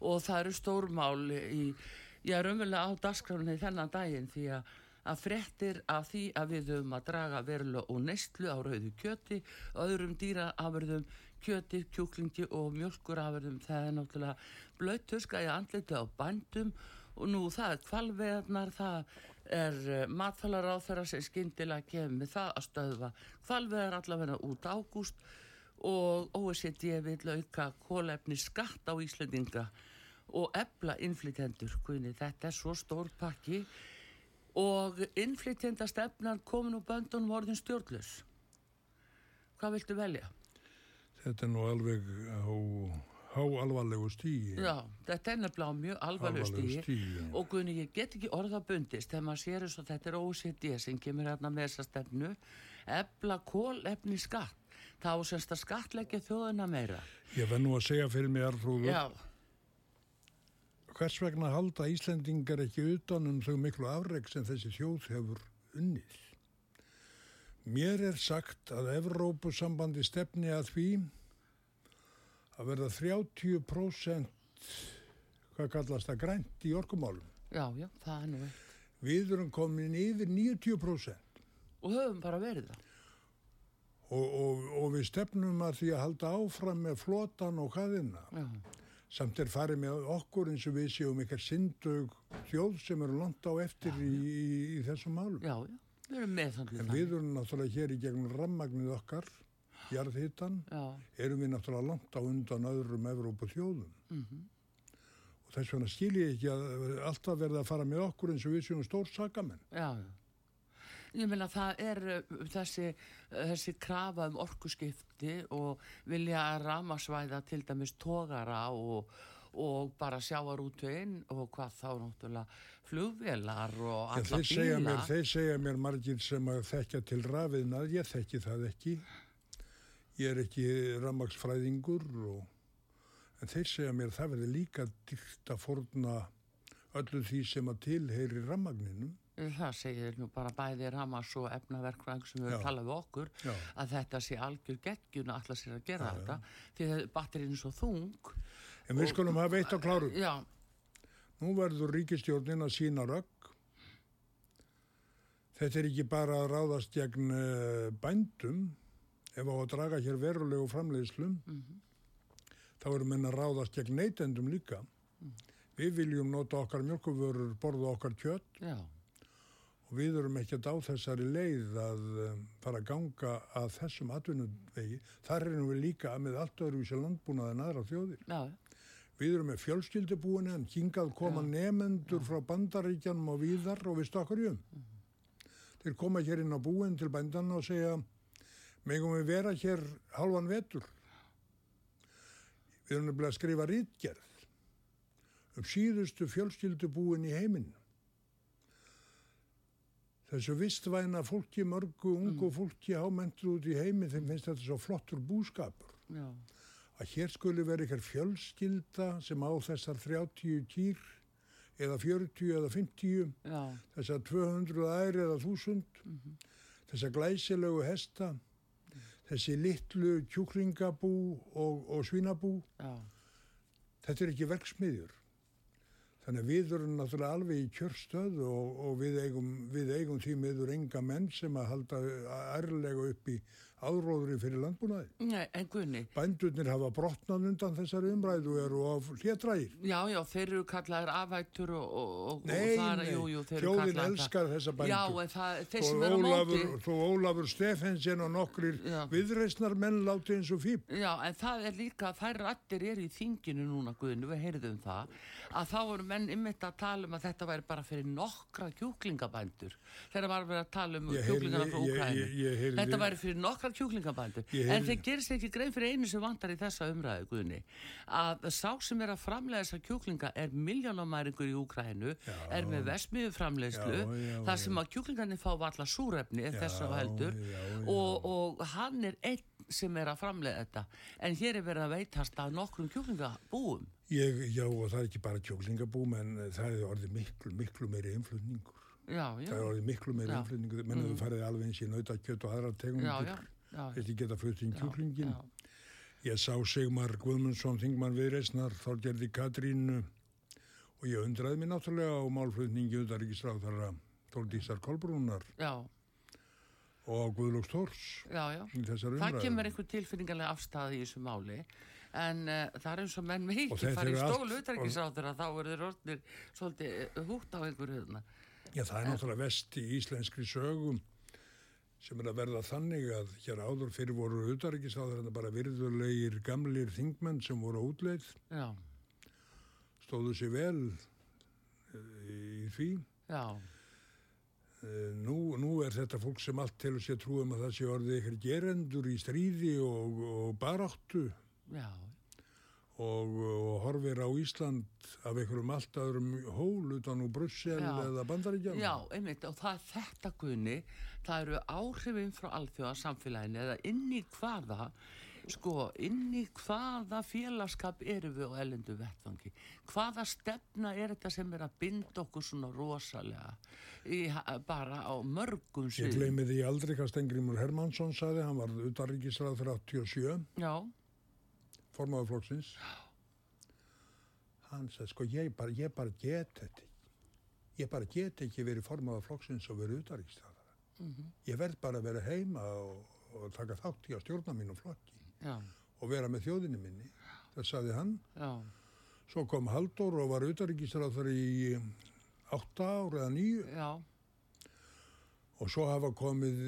S1: og það eru stórmál í, ég er umverulega á dagskrálinni þennan daginn því að að frettir af því að við höfum að draga verulega og neistlu á rauðu kjöti, öðrum dýraafurðum, kjöti, kjúklingi og mjölkurafurðum. Það er náttúrulega blöytuska í andliti á bandum og nú það er kvalveðarnar, það er uh, matfælar á þeirra sem skindilega kemur það að stöðva kvalveðar allavega út ágúst og OECD vil auka kólefni skatt á Íslandinga og ebla innflytendur. Þetta er svo stór pakki og innflytjenda stefnan komin úr böndunum orðin stjórnlus hvað viltu velja?
S2: Þetta er nú alveg á háalvarlegu stíi
S1: Já, þetta er nefnilega mjög
S2: alvarlegu
S1: stíi
S2: stigi, já.
S1: og Guðni, ég get ekki orða bundist þegar maður sér þess að þetta er OECD sem kemur hérna með þessa stefnu. Ebla kólefni skatt þá semst að skattleggja þjóðina meira.
S2: Ég verð nú að segja fyrir mig Artrúður
S1: Já,
S2: hvers vegna halda Íslendingar ekki utan um þau miklu afreg sem þessi þjóð hefur unnið. Mér er sagt að Evrópusambandi stefni að því að verða 30% hvað kallast það grænt í orkumálum.
S1: já, já, það er nú veitt
S2: Við erum komin yfir 90%
S1: og höfum bara verið það.
S2: Og, og, og við stefnum að því að halda áfram með flotan og hvaðina.
S1: Já,
S2: Samt er farið með okkur eins og við séum ykkar syndug þjóð sem eru langt á eftir í, í, í þessum málum.
S1: já, já, við erum með þannig
S2: En við erum náttúrulega hér í gegnum rammagnið okkar, jarðhittan, erum við náttúrulega langt á undan öðrum Evrópu þjóðum.
S1: mhm
S2: Og þess vegna skil ég ekki að alltaf verða að fara með okkur eins og við séum stór sakamenn.
S1: Já. Ég meina það er uh, þessi, uh, þessi krafa um orkuskipti og vilja að ramasvæða til dæmis tógara og, og bara sjáarútveginn og hvað þá náttúrulega flugvélar og alla
S2: þeir segja,
S1: bíla.
S2: mér, þeir segja mér margir sem að þekkja til rafiðnað, ég þekki það ekki. Ég er ekki rammagsfræðingur og en þeir segja mér það verði líka dýrt að forna öllu því sem að tilheyri rammagninum.
S1: Það segir nú bara bæði ramas og efnaverkvæðing sem við
S2: Já.
S1: talað við okkur
S2: Já.
S1: að þetta sé algjör geggjun að allar sér að gera
S2: Já,
S1: þetta því að batterinn er svo þung.
S2: En við skulum hafa eitt á kláru.
S1: Já,
S2: Nú verður ríkistjórnin að sína rögg. Þetta er ekki bara að ráðast gegn uh, bændum ef á að draga hér verulegu framleiðslum. Þá erum menn að ráðast gegn neytendum líka. Við viljum nota okkar mjölkuvörur, borða okkar kjött
S1: já,
S2: og við erum ekkert á þessari leið að um, fara að ganga að þessum atvinnuvegi. Þar erum við líka með allt öðruvísi landbúnað en aðra þjóðir.
S1: já,
S2: Við erum með fjölskyldubúin en hingað koma nefendur frá bandaríkjanum og víðar og við stokkar í um. Þeir koma hér inn á búin til bændanna og segja megum við vera hér halvan vetur. Við erum nefnilega að skrifa rítgerð um síðustu fjölskyldubúin í heiminn. Þessu vistvæna fólki, mörgu, ungu fólki hámentur út í heiminn þeim finnst þetta svo flottur búskapur.
S1: Já,
S2: að hér skuli vera ykkar fjölskylda sem á þessar 30 kýr eða 40 eða 50,
S1: já,
S2: þessar 200 æri eða 1000, þessar glæsilegu hesta, þessi litlu kjúklingabú og, og svínabú,
S1: já,
S2: þetta er ekki verksmiðjur. Þannig að við erum náttúrulega alveg í kjörstöðu og, og við, eigum, við eigum því miður enga menn sem að halda ærlega upp í áróðri fyrir landbúnaði.
S1: Nei, en Gunni,
S2: Bændurnir hafa brotnað undan þessari umræðu eru af hlétrægir.
S1: Já, já, þeir eru kallaðir afættur og, og,
S2: Nei,
S1: og það,
S2: nei,
S1: jú, jú, þeir eru
S2: þjóðin
S1: kallaðir
S2: elskar þessa bændur.
S1: Já, en það, þeir sem eru móti,
S2: þó Ólafur Stefensen og nokkrir
S1: Já.
S2: viðreisnar menn láti eins og fíp.
S1: já, en það er líka, þær rættir eru í þinginu núna, Guðinu, við heyrðum það, að þá voru menn ymmit að tala um að þetta væri bara fyrir nokkra kjúklingabændur. Þegar var verið að tala um
S2: heyrði-
S1: frá
S2: heyrði-
S1: Þetta væri fyrir nokkra kjúklingabændur.
S2: Ég
S1: En þeir gerist ekki grein fyrir einu sem vantar í þessa umræðu, Guðni, að sá sem er að framlega þessa kjúklinga er miljónamæringur í Úkrænu, er með vesmiðu framleiðslu,
S2: Já, já,
S1: þar sem að kjúklingarnir fá valla súrefni ef þess að heldur
S2: já, já.
S1: og, og hann er einn sem er að framlega þetta en hér er verið að veitast að nokkrum kjúklingabúum
S2: Ég, já, og það er ekki bara kjólingabúm en það er orðið miklu, miklu meiri einflutningur.
S1: já, já.
S2: Það er orðið miklu meira
S1: Já.
S2: innflutningu, menn hefur farið alveg eins í nautakjöt og aðra
S1: Já,
S2: tegundir. Þetta geta flutt inn kjúklingin.
S1: Já,
S2: Ég sá Sigmar Guðmundsson, þingmann viðreisnar, Þorgerði Katrínu. Og ég undraði mér náttúrulega á málflutningi undaríkisráð þarra Þórdísar Kolbrúnar.
S1: Já,
S2: og Guðlóks þessar
S1: Það kemur einhver tilfinningarlega afstæði í þessu máli en uh, það er eins og menn
S2: þetta
S1: farið stólu utrækisáður að þá eru orðnir svolítið eh, hútt á einhverju þarna.
S2: Já, það er náttúrulega vest í íslenskri sögum sem er að verða þannig að hér áður fyrir voru auðaríkisáður en bara virðulegir gamlir þingmenn sem voru útleið,
S1: Já,
S2: stóðu sér vel eh, í því.
S1: já,
S2: Eh, Nú, nú er þetta fólk sem allt til að sé trúum að það sé orðið ykkur gerendur í stríði og, og baráttu.
S1: Já,
S2: og, og horfir á Ísland af einhverjum allt öðrum hól utan úr Brussel
S1: Já.
S2: eða Bandaríkjana.
S1: já, einmitt og það er þetta guðni, það eru áhrifin frá alþjóða samfélaginu eða inn í hvaða sko, inn í hvaða félagskap eru við á elendu vettfangi hvaða stefna er þetta sem er að binda okkur svona rosalega í, bara á mörgum
S2: Ég
S1: sviðum
S2: gleymi því aldrei hvað Stengrimur Hermansson saði, hann var utanríkisráð fyrir 87,
S1: já,
S2: formáður flokksins. Hann sagði, sko, ég bara, ég bara get þetta. Ég bara get ekki verið formáður flokksins og verið utanríkisráð. Ég verð bara að vera heima og, og taka þátt í að stjórna mínum flokki
S1: já,
S2: og vera með þjóðinni minni. Það saði hann.
S1: já,
S2: Svo kom Haldur og var utanríkisráð fyrir í átta ár eða nýju og svo hafa komið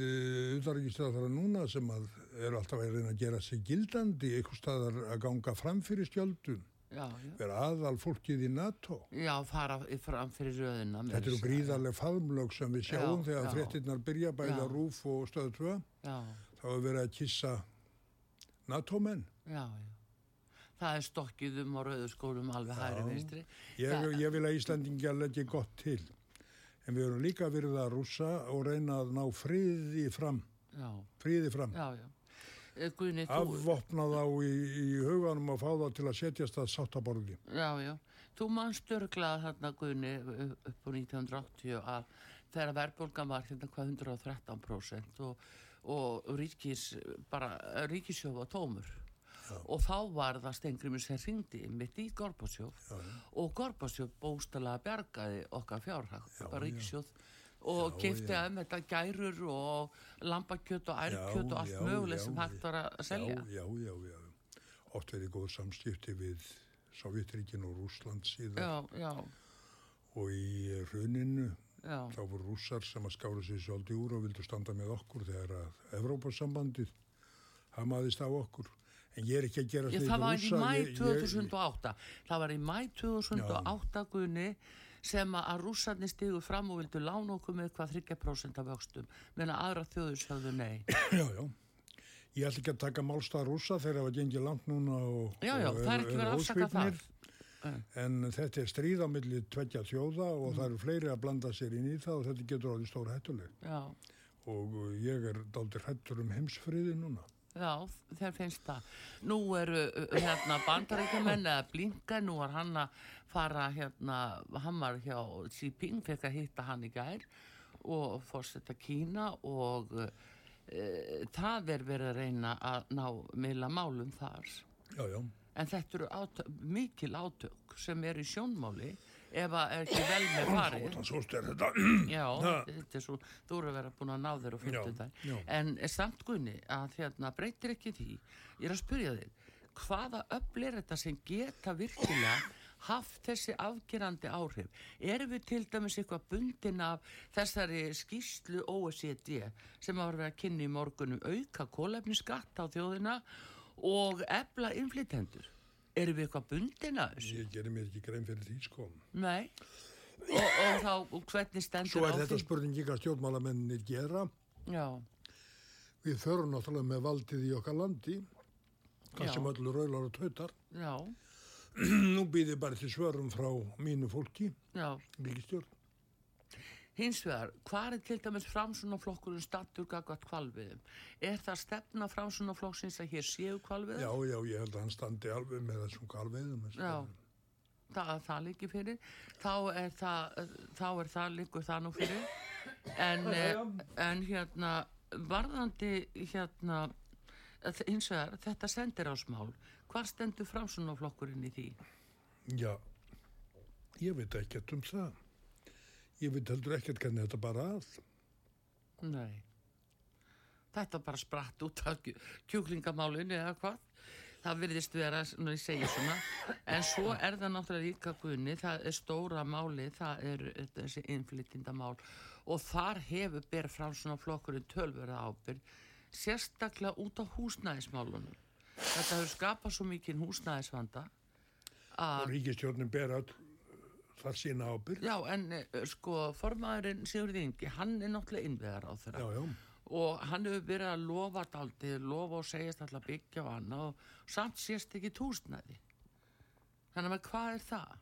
S2: utanríkisráð núna sem að eru alltaf að reyna að gera sig gildandi einhver staðar að ganga fram fyrir skjöldun.
S1: Já, já,
S2: vera aðal fólkið í NATO.
S1: Já, fara fram fyrir röðina
S2: þetta eru gríðarlega faðmlög sem við sjáum
S1: Já,
S2: þegar
S1: já.
S2: fréttinnar byrja bæða rúf og stöðu 2
S1: já,
S2: þá er verið að kissa NATO-menn.
S1: Já, já. Það er stokkið um á rauðu skólum alveg hægri vinstri.
S2: Ég, ég vil að Íslandingja leggja gott til en við erum líka verið að rússa og reyna að ná friði fram.
S1: Já,
S2: friði fram.
S1: Eh,
S2: afvopna þá í, í huganum og fá þá til að setjast að sáttaborgi.
S1: Já, já, þú manst örglað þarna Guðni upp á 1980 að þegar verðbólgan var hérna hvað 113% og, og ríkis, bara ríkisjóf var tómur og þá var það Stengrimur sem ringdi mitt í Gorbásjóf og Gorbásjóf bóstalega bjargaði okkar fjárhag, bara ríkisjóð og
S2: Já, já.
S1: að með þetta gærur og lambakjöt og ærkjöt og allt
S2: já,
S1: mögulegt
S2: já,
S1: sem hægt var að selja.
S2: Já, já, já, já. Oft verið góð samskipti við Sovjetríkin og Rúsland síðan.
S1: Já, já,
S2: og í hruninu
S1: já,
S2: þá voru rússar sem að skára sér svolítið úr og vildu standa með okkur þegar að Evrópasambandið hamaðist á okkur. En ég er ekki að gera
S1: Ég, var í
S2: rússa.
S1: mæ
S2: ég- ég-
S1: 2008 það var í mæ 2008 Guðni sem að- rússarnir stigu fram og vildu lána okkur með hvað 3% af vöxtum meðan aðra þjóður sjáðu nei
S2: Já, já. Ég ætla ekki að taka málstað rússa þegar það var gengið langt núna og,
S1: Já, já,
S2: og
S1: er ekki verið að afsaka það.
S2: ósvífnir. En þetta er stríð á milli tveggja þjóða og
S1: Mm.
S2: það eru fleiri að blanda sér inn í það og þetta getur orðið stóra hættuleg.
S1: Já,
S2: Og ég er dálítið hættur um heimsfriði núna.
S1: Já, þeir finnst það Nú eru uh, hérna bandarækjumenn eða blinka, nú var hann að fara hérna, hann var hjá Xi Jinping, fekk að hitta hann í gær og fórsetta Kína og uh, það er verið að reyna að ná meila málum þar
S2: Já, já.
S1: En þetta eru átök, mikil átök sem eru í sjónmáli ef að er ekki vel með farið.
S2: Svo styrir þetta.
S1: Já, þetta er svo, þú eru að vera búin að ná þér og fylgja þetta. En er samt gunni að hérna breytir ekki því. Ég er að spyrja þig, hvaða öfl er þetta sem geta virkilega haft þessi afgerandi áhrif? Erum við til dæmis eitthvað bundin af þessari skýslu OECD sem var verið að kynna í morgunum auka kólefniskatt á þjóðina og efla innflytendur? Erum við eitthvað bundin af þessu?
S2: Ég gerir mér ekki grein fyrir því, sko.
S1: Nei. Og, og þá, og hvernig stendur
S2: Svo
S1: á
S2: er þetta
S1: því?
S2: spurning ekki að stjórnmálamennir gera.
S1: Já,
S2: Við förum náttúrulega með valdið í okkar landi,
S1: Já.
S2: sem öllu raular og tautar.
S1: já,
S2: Nú býðir bara til svörum frá mínu fólki,
S1: já. Hins vegar, hvað er til dæmis framsunaflokkurinn stattur gagvat kvalviðum? Er það stefna framsunaflokksins að hér séu kvalviðum?
S2: Já, já, ég held að hann standi alveg með þessum kalveiðum.
S1: Já. það, það líki fyrir þá er það, þá er það líkur það nú fyrir en, eh, en hérna varðandi hérna eh, hins vegar, þetta sendir á smál hvað stendur framsunaflokkurinn í því?
S2: Já, ég veit ekkert um það. Ég veit heldur ekkert hvernig þetta bara að.
S1: Nei. Þetta bara spratt út af kjú- kjúklingamálinu eða hvað? Það virðist vera, svona ég segi svona. En svo er það náttúrulega líka gunni það er stóra máli það er þessi innflytindamál og þar hefur ber fram svona flokkurinn tölverða ábyrg sérstaklega út á húsnæðismálunum. Þetta hefur skapað svo mikið húsnæðisvanda að
S2: Ríkistjórnin ber all þar sína ábyrg.
S1: Já, en eh, sko, formaðurinn Sigurði Ingi, hann er náttúrulega innvegar á þeirra
S2: Já, já.
S1: og hann hefur verið að lofa daldið, lofa og segjast alltaf byggja á hann og samt sést ekki túsnæði. Þannig að hvað er það?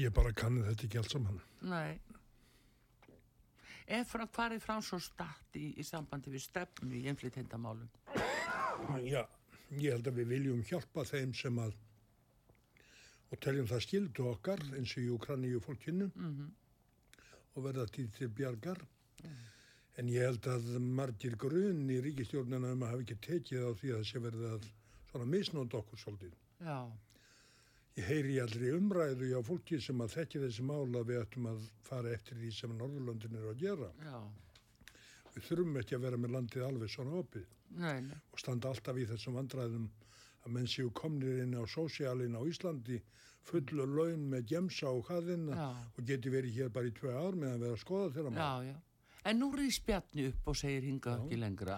S2: Ég bara kannu þetta ekki allt saman.
S1: Nei. Ef frá hvað er frá svo statt í, í sambandi við stefnu í innflytendamálum?
S2: Já, ég held að við viljum hjálpa þeim sem að og teljum það skildu okkar eins og í Ukraníu fólkinu og verða til til bjargar. En ég held að margir grunn í ríkistjórnina um að hafa ekki tekið á því að það sé verið að svona misnónd okkur svolítið.
S1: Já,
S2: Ég heyri allri umræðu hjá fólki sem að þekki þessi mál að við ættum að fara eftir því sem Norðurlöndin eru að gera.
S1: já,
S2: Við þurfum ekki að vera með landið alveg svona opið
S1: nei, nei,
S2: og standa alltaf í þessum vandræðum að menn séu komnir inn á sósialin á Íslandi fullu laun með gemsa og hvaðina
S1: Já.
S2: og geti verið hér bara í tvei ár meðan við að skoða þeirra mál.
S1: já, já. En nú rýðs Bjarni upp og segir hingað ekki lengra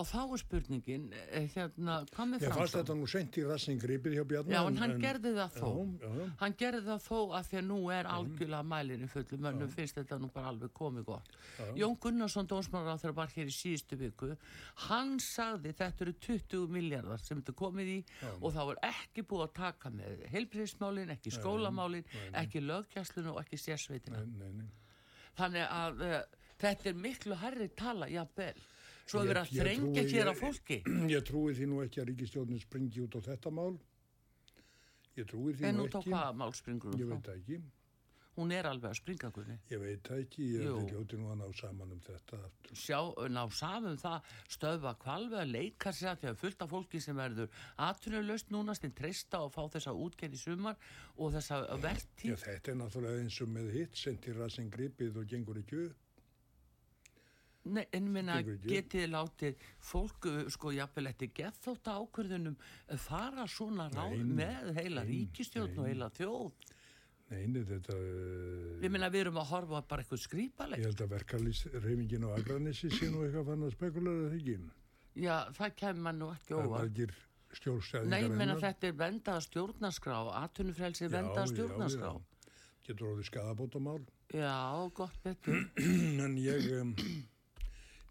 S1: og þá er spurningin, eh, hérna, hvað með
S2: Ég fannst
S1: framsókn?
S2: þetta nú sent í rassin gripið hjá Bjarni.
S1: Já, en hann gerði það þó.
S2: Já, já, já.
S1: Hann gerði það þó að því að nú er algjörlega mælinu fullu, mönnum finnst þetta nú bara alveg komið gott. Jón Gunnarsson, dónsmálar á þeirra var hér í síðustu viku, hann sagði þetta eru 20 miljardar sem þetta komið í og þá er ekki búið að taka með heilbriðismálin, ekki skólamálin, ekki löggjæslinu og ekki sérsveitina.
S2: Nei, nei, nei.
S1: Þannig að uh, þetta er miklu herri tala, jafnvel. Svo er
S2: Ég-
S1: verið að
S2: ég
S1: þrengja hér á fólki.
S2: Ég trúi því nú ekki að ríkistjórnin springi út á þetta mál. Ég trúi því
S1: En
S2: nú
S1: út á
S2: ekki.
S1: hvaða mál springur
S2: Ég
S1: hún
S2: veit
S1: þá?
S2: það ekki.
S1: Hún er alveg að springa, Gunni.
S2: Ég veit ekki. Ég ekki út í nú að ná saman um þetta. aftur.
S1: sjá, ná saman það stöðva kvalveg að leika sér að því að fullt af fólki sem verður atvinnulöst núna sem treysta og fá þessa útgerð í sumar og þessa
S2: Já,
S1: vertíð
S2: þetta er náttúrulega eins og með hitt, sendir rassin gripið og gengur ekki upp.
S1: Nei, en minna getið látið fólk sko jafnvel eftir gethótt ákvörðunum uh, fara svona ráð
S2: Nei,
S1: með heila
S2: nei,
S1: ríkistjórn og
S2: nei.
S1: heila þjóð
S2: Nei, nei, þetta...
S1: við minna við erum að horfa bara eitthvað
S2: Ég
S1: skrýpaleg
S2: held að verkalýsreifingin á Akranessi sé nú eitthvað fann að spekulara það ekki.
S1: já, það kemur mann nú ekki
S2: Það er
S1: óvart
S2: margir stjórnstæðingar
S1: Nei, ég
S2: hennar.
S1: þetta er vendaða stjórnarskrá atvinnufrelsi
S2: Já,
S1: vendaða
S2: já,
S1: stjórnarskrá
S2: já. Getur orðið skadabótamál.
S1: já, gott betur
S2: En ég, um,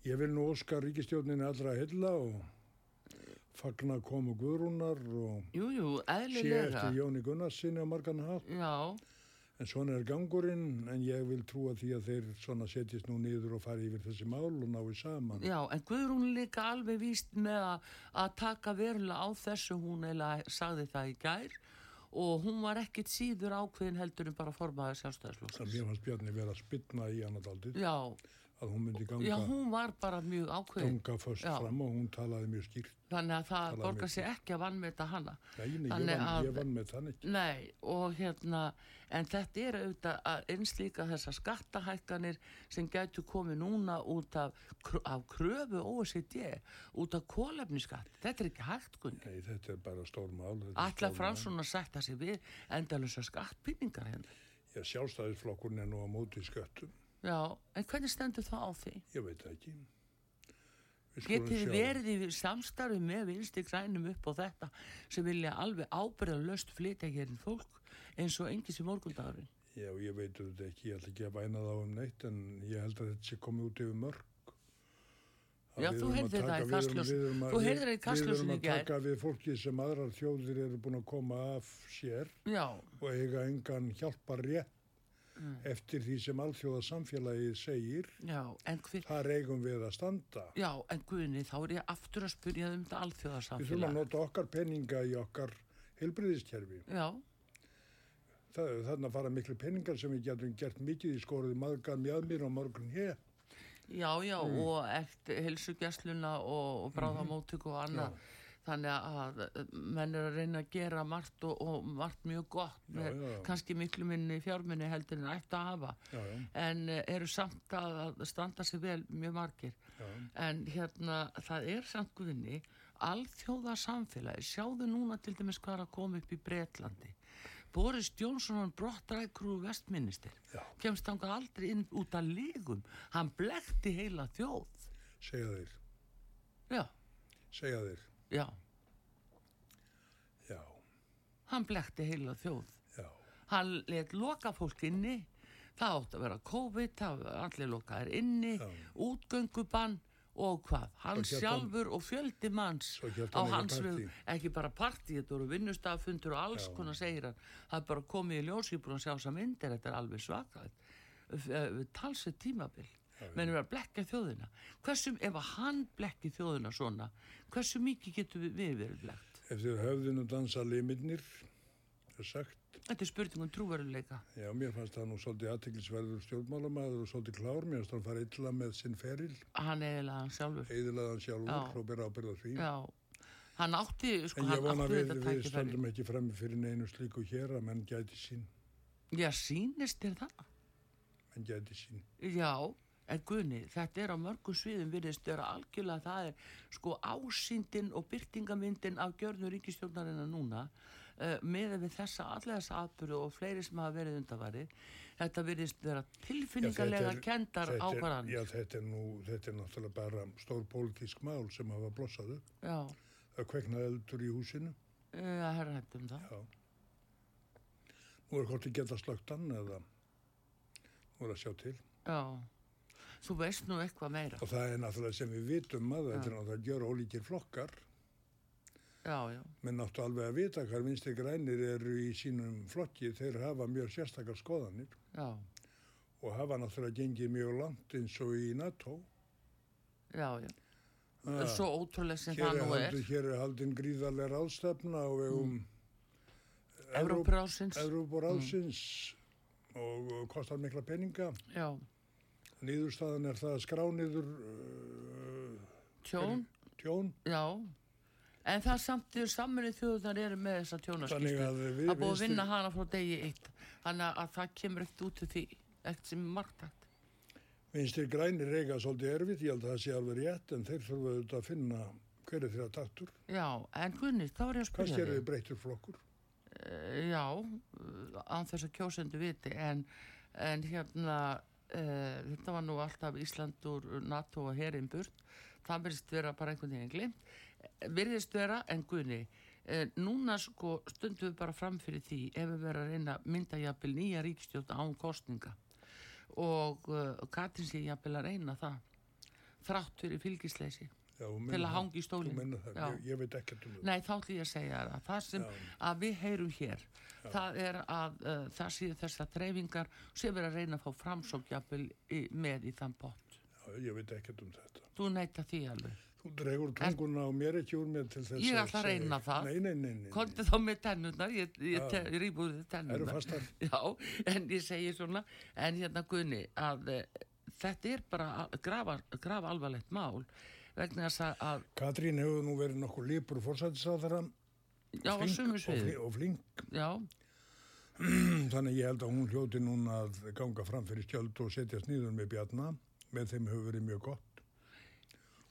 S2: ég vil nú óska ríkistjórninni allra heilla og fagna komu Guðrúnar og
S1: Jú, jú,
S2: sé eftir Jóni Gunnarsinni á margan hátt.
S1: Já,
S2: En svona er gangurinn, en ég vil trúa því að þeir svona setjist nú niður og fari yfir þessi mál og nái saman.
S1: já, en Guðrún líka alveg víst með að, taka verulega á þessu, hún eiginlega sagði það í gær og hún var ekkit síður ákveðin heldur en bara formaði
S2: Það
S1: sjálfstæðisflokks.
S2: mér fannst Bjarni vera að spytna í hann aldrei,
S1: Já,
S2: að hún myndi
S1: já,
S2: ganga,
S1: hún var bara mjög ákveðin.
S2: ganga först
S1: Já.
S2: fram og hún talaði mjög skýrt.
S1: Þannig að það borgar sig ekki að vannmeta hana.
S2: Nei, nei, ég
S1: Þannig
S2: ég vann með þann ekki.
S1: Nei, og hérna, en þetta er auðvitað að eins líka þessar skattahækkanir sem gætu komið núna út af, af kröfu OECD, út af kólefniskatt. Þetta er ekki hægt, Gunni.
S2: Nei, þetta er bara stór mál. þetta er
S1: Ætla
S2: stór
S1: fram
S2: mál.
S1: svona að setja sig við endalusa skattpýningar hérna.
S2: Já, sjálfstæðisflokkurinn er nú á móti sköttum.
S1: Já, en hvernig stendur það á því?
S2: Ég veit það ekki.
S1: Getið verið í samstarfi með vinsti grænum upp á þetta sem vilja alveg ábyrða löst flytja hér inn fólk eins og engis í morgundagurinn?
S2: Já, ég veit þetta ekki, ég ætla ekki að væna þá um neitt, en ég held að þetta sé komið út yfir mörg.
S1: Já, þú heyrðir það í
S2: taka- við erum- við erum að-
S1: Þú
S2: við-
S1: það
S2: erum að taka við fólki sem aðrar þjóðir eru búin að koma af sér
S1: Já,
S2: og eiga engan hjálpar rétt
S1: Mm.
S2: eftir því sem alþjóða samfélagið segir,
S1: já, en hver,
S2: þar eigum við að standa.
S1: já, en Guðni, þá er ég aftur að spyrja um þetta
S2: Við þurfum að nota okkar peninga í okkar heilbriðiskerfi.
S1: Já,
S2: Það, þarna fara miklu peningar sem við getum gert mikið í skóruði maðurgan mjöðmir og morgun hér.
S1: Já, já,
S2: Mm.
S1: og eftir helsugjastluna og, og bráðamóttöku og annað. Þannig að menn er að reyna að gera margt og, og margt mjög gott
S2: Já,
S1: með
S2: já.
S1: kannski miklu minni fjárminni heldur en ætti að hafa.
S2: Já, já,
S1: En eh, eru samt að, standa sig vel mjög margir.
S2: já.
S1: En hérna, það er samt guðinni, alþjóða samfélagi, sjáðu núna til dæmis hvað er að koma upp í Bretlandi. Boris Johnson hann brottrækur úr vestminister.
S2: Já.
S1: Kemst þangað aldrei inn út að lígum. Hann blekti heila þjóð.
S2: Segja
S1: Já,
S2: segja þeir.
S1: Já,
S2: Já,
S1: hann blekti heila þjóð.
S2: já,
S1: Hann let loka fólk inni, það átt að vera COVID, það allir lokaðir inni,
S2: Já.
S1: útgöngubann og hvað? Hann
S2: hann-
S1: sjálfur og fjöldi manns á hans við, ekki bara partí, þetta voru vinnustafundur og alls
S2: Já.
S1: konar segir hann. Það er bara komið í ljós, ég búin að sjá myndir, þetta er alveg svakað. Talsveit tímabil. Menn er að blekka þjóðina. Hversu, ef að hann blekki þjóðina svona, hversu mikið getur við, við verið blekt?
S2: eftir höfðinu dansa limirnir, er sagt.
S1: Þetta er spurning um trúveruleika.
S2: Já, mér fannst það nú svolítið aðteklisverður stjórnmálamaður og svolítið klár, mér fannst hann fara illa með sinn feril,
S1: Hann eða hann sjálfur.
S2: eðilaðan sjálfur
S1: Já.
S2: og bera ábyrða því.
S1: Já, hann átti, sko, hann átti
S2: við,
S1: þetta
S2: við stöndum ekki frammi fyrir neinu slíku hér að menn gæti sín,
S1: Já, sýnist þér það?
S2: menn gæti sín.
S1: Já, en Gunni, þetta er á mörgum sviðum virðist vera algjörlega það er sko ásýndin og byrtingamyndin af gjörnu ríkistjórnarina núna uh, með við þessa, allega þessa atbyrðu og fleiri sem hafa verið undavari þetta virðist vera tilfinningarlega kendar
S2: er-
S1: ákvarðan
S2: Já, þetta er nú, þetta er náttúrulega bara stór pólitísk mál sem hafa blossað upp.
S1: Já,
S2: Það kveiknaði eldur í húsinu,
S1: uh, herra hættum það
S2: já. Nú er hvort þið geta slögt hann eða nú er að sjá til.
S1: Já, þú veist nú eitthvað meira
S2: Og það er náttúrulega sem við vitum að þetta er náttúrulega að gjöra ólíkir flokkar.
S1: Já, já,
S2: Menn náttu alveg að vita hvað vinstri grænir eru í sínum flokki. Þeir hafa mjög sérstakar skoðanir
S1: já,
S2: og hafa náttúrulega gengið mjög langt eins og í NATO.
S1: já, já
S2: Ah.
S1: Svo ótrúlega sem það
S2: er,
S1: nú er
S2: hér er haldin gríðarlega ráðstefna á vegum mm.
S1: Evrópurásins
S2: Evrópuráðsins og, og kostar mikla peninga.
S1: Já,
S2: Nýðurstaðan er það að skrá niður uh,
S1: tjón
S2: tjón.
S1: Já, en það samt því saminni þjóðunar eru með þessa tjónaskýstu.
S2: að
S1: búið að vinna hana frá degi eitt. Þannig að það kemur ekkert út til því, ekkert sem er margtækt.
S2: Vinstri grænir reyga svolítið erfitt, ég held að það sé alveg rétt, en þeir þurfa auðvitað að finna hver er þeirra taktur.
S1: Já, en Gunni, þá er ég að
S2: Hvað
S1: spyrja
S2: skerðu
S1: þig.
S2: þið breyttur flokkur?
S1: Uh, já, uh, án þess að kjósendu viti, en, en hérna, uh, þetta var nú alltaf Ísland úr NATO og herin burt. Það verðist vera bara einhvern veginn glimt. Verðist vera, en Gunni, uh, núna sko stundum við bara fram fyrir því ef við verðum að reyna að mynda jafnvel nýja ríkistjóta án kostninga og uh, Katrin sé jafnvel að reyna það þrátt fyrir fylgisleysi
S2: Já, þú
S1: til að
S2: það.
S1: hanga í
S2: Þú
S1: stólinn.
S2: það,
S1: Já.
S2: ég, ég veit ekkert um það.
S1: Nei, þá ætlum ég að segja þér að það sem
S2: Já.
S1: að við heyrum hér, það er að uh, það séu þessar dreifingar sem er að reyna að fá framsókjapil með í þann pott.
S2: Já, ég veit ekkert um þetta.
S1: Þú neyta því alveg.
S2: Þú dregur tunguna á mér ekki úr mér til þess
S1: Ég ætla að reyna það.
S2: Nei, nei, nei.
S1: Konti þá með tennurnar, ég, ég,
S2: Já.
S1: te- ég rýbúði? Já, en ég segi svona, en hérna Gunni, að uh, þetta er bara grafa, grafa alvarlegt mál vegna þess að-
S2: Katrín hefur nú verið nokkuð lípur fórsættisáþara
S1: já, á sumu
S2: fli- og flink.
S1: já,
S2: Þannig ég held að hún hljóti núna að ganga fram fyrir skjöld og setjast nýður með Bjarna. Með þeim hefur verið mjög gott.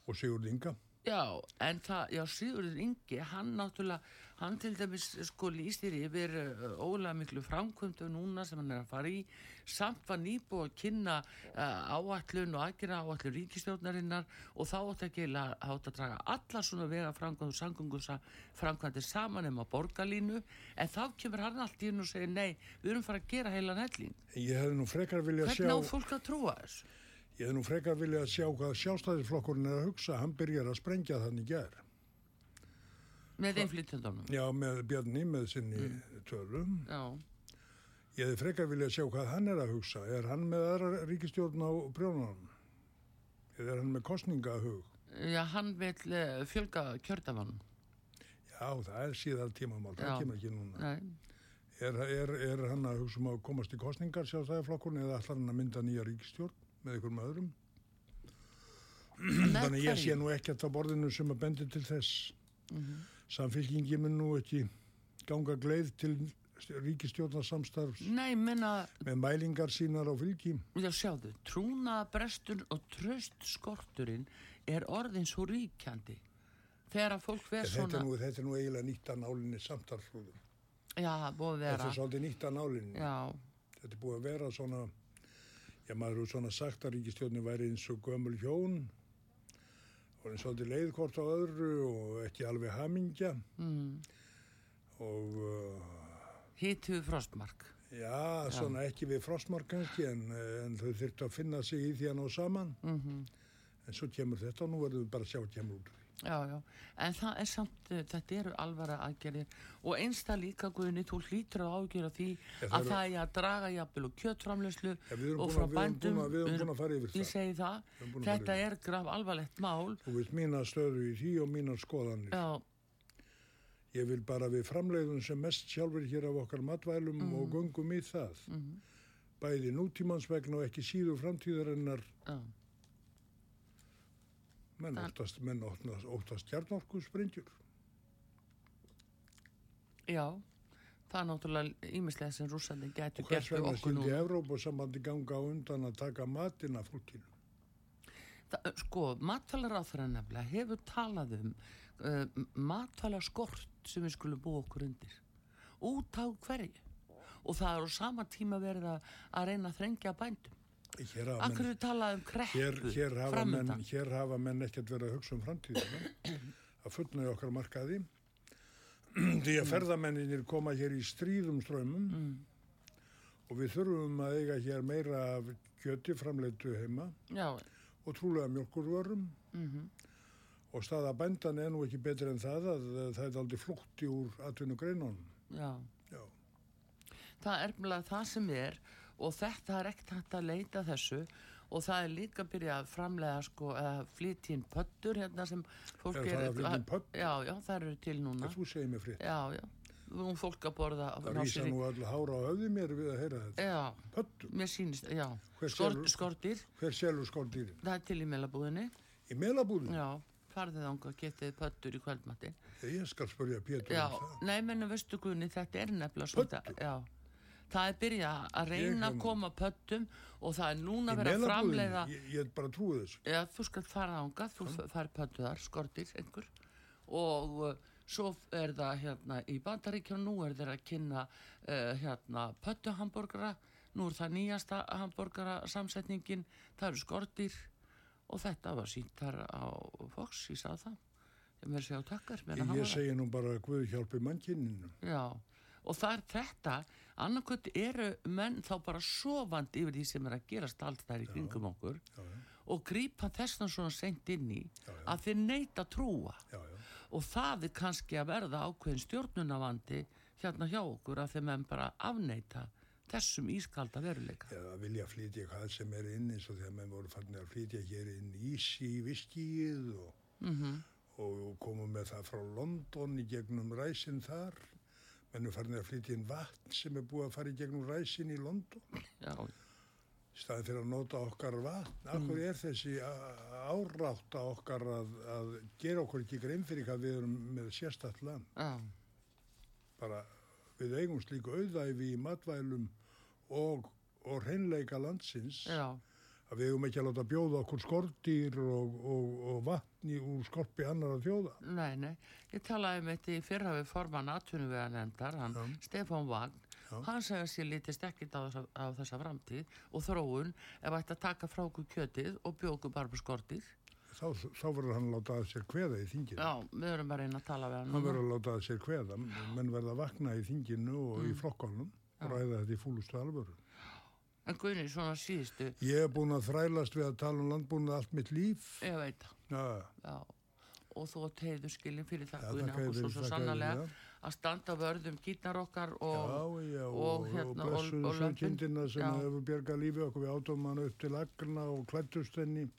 S2: Og Sigurd Inga.
S1: Já, en það, já, Sigurður Ingi, hann náttúrulega, hann til dæmis sko lýstir yfir uh, ólega miklu framkvömdu núna sem hann er að fara í, samt var nýbú að kynna uh, áallun og aðgjara áallun ríkistjórnarinnar og þá átt að átt að draga alla svona vega framkvæmdu samgöngu framkvæmdu saman um að borgarlínu, en þá kemur hann allt í hennu og segir, nei, við erum fara að gera heilan helling.
S2: Ég hefði nú frekar viljað
S1: Hvernig
S2: sjá,
S1: á fólk að trúa þessu?
S2: ég hefði nú frekar viljað sjá hvað sjálfstæðisflokkurinn er að hugsa. Hann byrjar að sprengja þannig gær.
S1: Með innflytjandunum?
S2: Já, með Bjarni, með sinni tölum.
S1: Já,
S2: Ég hefði frekar viljað sjá hvað hann er að hugsa. Er hann með aðra ríkistjórn á prjónunum? Eða er hann með kostningahug?
S1: já, hann vil uh, fjölga kjördamann.
S2: Já, það er síðan tímamál, það
S1: Já.
S2: kemur ekki núna.
S1: Nei.
S2: Er, er, er hann að hugsa um að komast í kostningar sjálfstæðiflokkurinn eða ætlar hann að mynda nýja ríkistjórn með einhverjum öðrum? Þannig ég sé nú ekkert á borðinu sem að bendi til þess.
S1: Mhm.
S2: Samfélkingi mun nú ekki ganga gleið til ríkistjórnarsamstarfs
S1: minna,
S2: með mælingar sínar á fylgi.
S1: já sjáðu, trúnaðabrestur og tröst skorturinn er orðin svo ríkjandi. Þegar að fólk verð
S2: Þetta
S1: svona,
S2: er, nú, þetta er nú eiginlega nýtt að nálinni samtarfrúður.
S1: já, búið að
S2: Þetta
S1: vera,
S2: er svolítið nýtt að nálinni.
S1: já,
S2: Þetta er búið að vera svona, já maður hefur svona sagt að ríkistjórnin væri eins og gömul hjón og eins og þetta leið hvort á öðru og ekki alveg hamingja.
S1: Mm,
S2: og uh,
S1: við frostmark.
S2: já, svona ekki við frostmark kannski en, en þau þurftu að finna sig í því að ná saman.
S1: Mm
S2: en svo kemur þetta og nú verðum við bara að sjá kemur út.
S1: Já, já, en það er samt, uh, þetta eru alvara aðgerðir og einsta líka guðni, þú hlýtur að ágjöra því
S2: það
S1: að
S2: eru-
S1: það er að draga jafnvel og
S2: erum
S1: og frá bændum.
S2: við erum búin að fara yfir
S1: Ég
S2: það.
S1: það,
S2: Við erum búin að fara
S1: þetta
S2: yfir
S1: er graf alvarlegt mál.
S2: Þú veist mína stöðu í því og mínar skoðanir.
S1: Já,
S2: Ég vil bara við framleiðum sem mest sjálfur hér af okkar matvælum
S1: Mhm.
S2: og göngum í það. Bæði nútímans vegna og ekki síður framtíðarinnar
S1: já,
S2: menn óttast, menn óttast, óttast kjarnorku springjur.
S1: já, það er náttúrulega ímislega sem
S2: Og hvers
S1: gert við
S2: vegna
S1: okkur nú.
S2: skildi Evrópusambandi ganga á undan að taka matinn af fólkinu?
S1: Það, sko, matvælaráþara nefnilega hefur talað um uh, matvælaskort sem við skulum búa okkur undir. Út á hverju. Og það er á sama tíma verið að reyna að þrengja bændum.
S2: Hér hafa
S1: Akkur
S2: menn,
S1: er talað um kreppu
S2: hér, hér hafa menn, hér hafa menn ekkert verið að hugsa um framtíðina. að fullna í okkar markaði. Því að ferðamenninir koma hér í stríðum strömmum
S1: Mm.
S2: og við þurfum að eiga hér meira af kjöti framleitu heima
S1: Já,
S2: og trúlega mjölkurvörum
S1: mhm,
S2: og staða bændan er nú ekki betur en það að það er aldrei flútti úr atvinnugreinunum.
S1: já.
S2: Já.
S1: Það er mjög það sem er og þetta er ekkert hægt að leita þessu og það er líka að byrja að framlega sko, að flytja inn pöttur hérna sem fólk
S2: Er það að?
S1: Já, já, það eru til núna.
S2: Þú segir mér fritt.
S1: Já, já, nú fólk að borða
S2: Það
S1: í-
S2: nú allir hára á höfði mér við að heyra þetta.
S1: Já,
S2: Pöttum.
S1: mér sýnist, já,
S2: Hver
S1: Skort,
S2: selur-
S1: skortir,
S2: Hver selur skóldýrin?
S1: það er til í meilabúðinni,
S2: Í melabúðin?
S1: já, farðið ánga, getið pöttur í kvöldmatti.
S2: Ég skal spurja Pétur um það.
S1: nei, menn veistu Guðni, þetta er nefnilega
S2: Pöddur?
S1: já, það er byrjað að reyna að koma pöttum og það er núna
S2: Í
S1: verið að framleiða?
S2: Ég, ég bara trúi þessu.
S1: Já, þú skalt fara ánga, þú fær pöntuðar, skortir einhver. Og uh, svo er það hérna í bandaríkjum, nú er þeir að kynna uh, hérna pöttuhamborgara, nú er það nýjasta hamborgara samsetningin, það eru skortir. Og þetta var sínt þar á Fox, ég sagði það, ég
S2: Ég, ég segi nú bara að Guð hjálpi mannkinninu.
S1: Já, og það er þetta, annarkvöld eru menn þá bara sofandi yfir því sem er að gerast allt þær í kringum okkur
S2: Já, já,
S1: og grípa þessna svona seint inn í
S2: Já,
S1: að þeir neita að trúa. Og það er kannski að verða ákveðin stjórnunavandi hérna hjá okkur að þeir menn bara afneita þessum ískalda veruleika.
S2: Eða vilja flytja hvað sem er inn eins og þegar menn voru fannir að flytja hér inn ís í viskíið og,
S1: Mm
S2: og komum með það frá London í gegnum ræsin þar. Menn er farin að flytja inn vatn sem er búið að fara í gegnum ræsin í London.
S1: Já,
S2: Í staðin fyrir að nota okkar vatn. Akkur er þessi á- árátta okkar að, að gera okkur ekki grein fyrir hvað við erum með sérstætt land.
S1: já,
S2: Bara við eigum slíku auðæfi í matvælum og, og hreinleika landsins.
S1: já,
S2: að við hefum ekki að láta bjóða okkur skortýr og, og, og vatni úr skorpi annara þjóða.
S1: nei, nei. Ég talaði með þetta í fyrra við forman atvinnuveganendar, hann
S2: Já.
S1: Stefán Vagn,
S2: Já.
S1: hann segja sér litist ekkit á á þessa framtíð og þróun ef ætti að taka frá okkur kjötið og bjóku bara með skortir.
S2: Þá, þá verður hann að láta að sér kveða í þinginu.
S1: Já, við erum að reyna að tala við hann.
S2: Hann verður að láta að sér kveða. Menn verða að vakna í þinginu og í flokkonum og ræða þetta í fúlustu alvöru.
S1: En Guðni, svona síðustu,
S2: Ég hef búin að þrælast við að tala um landbúinu allt mitt líf.
S1: ég veit það,
S2: Já.
S1: Og þú átt heiður skilin fyrir það, Guðni,
S2: þakka
S1: og svo, svo sannarlega að standa vörðum gítar okkar og,
S2: já, já, og,
S1: hérna,
S2: og blessuðu
S1: lömbin.
S2: sökindina sem
S1: Já.
S2: hefur bjergað lífi okkur við átum hann upp til agna og klættust henni.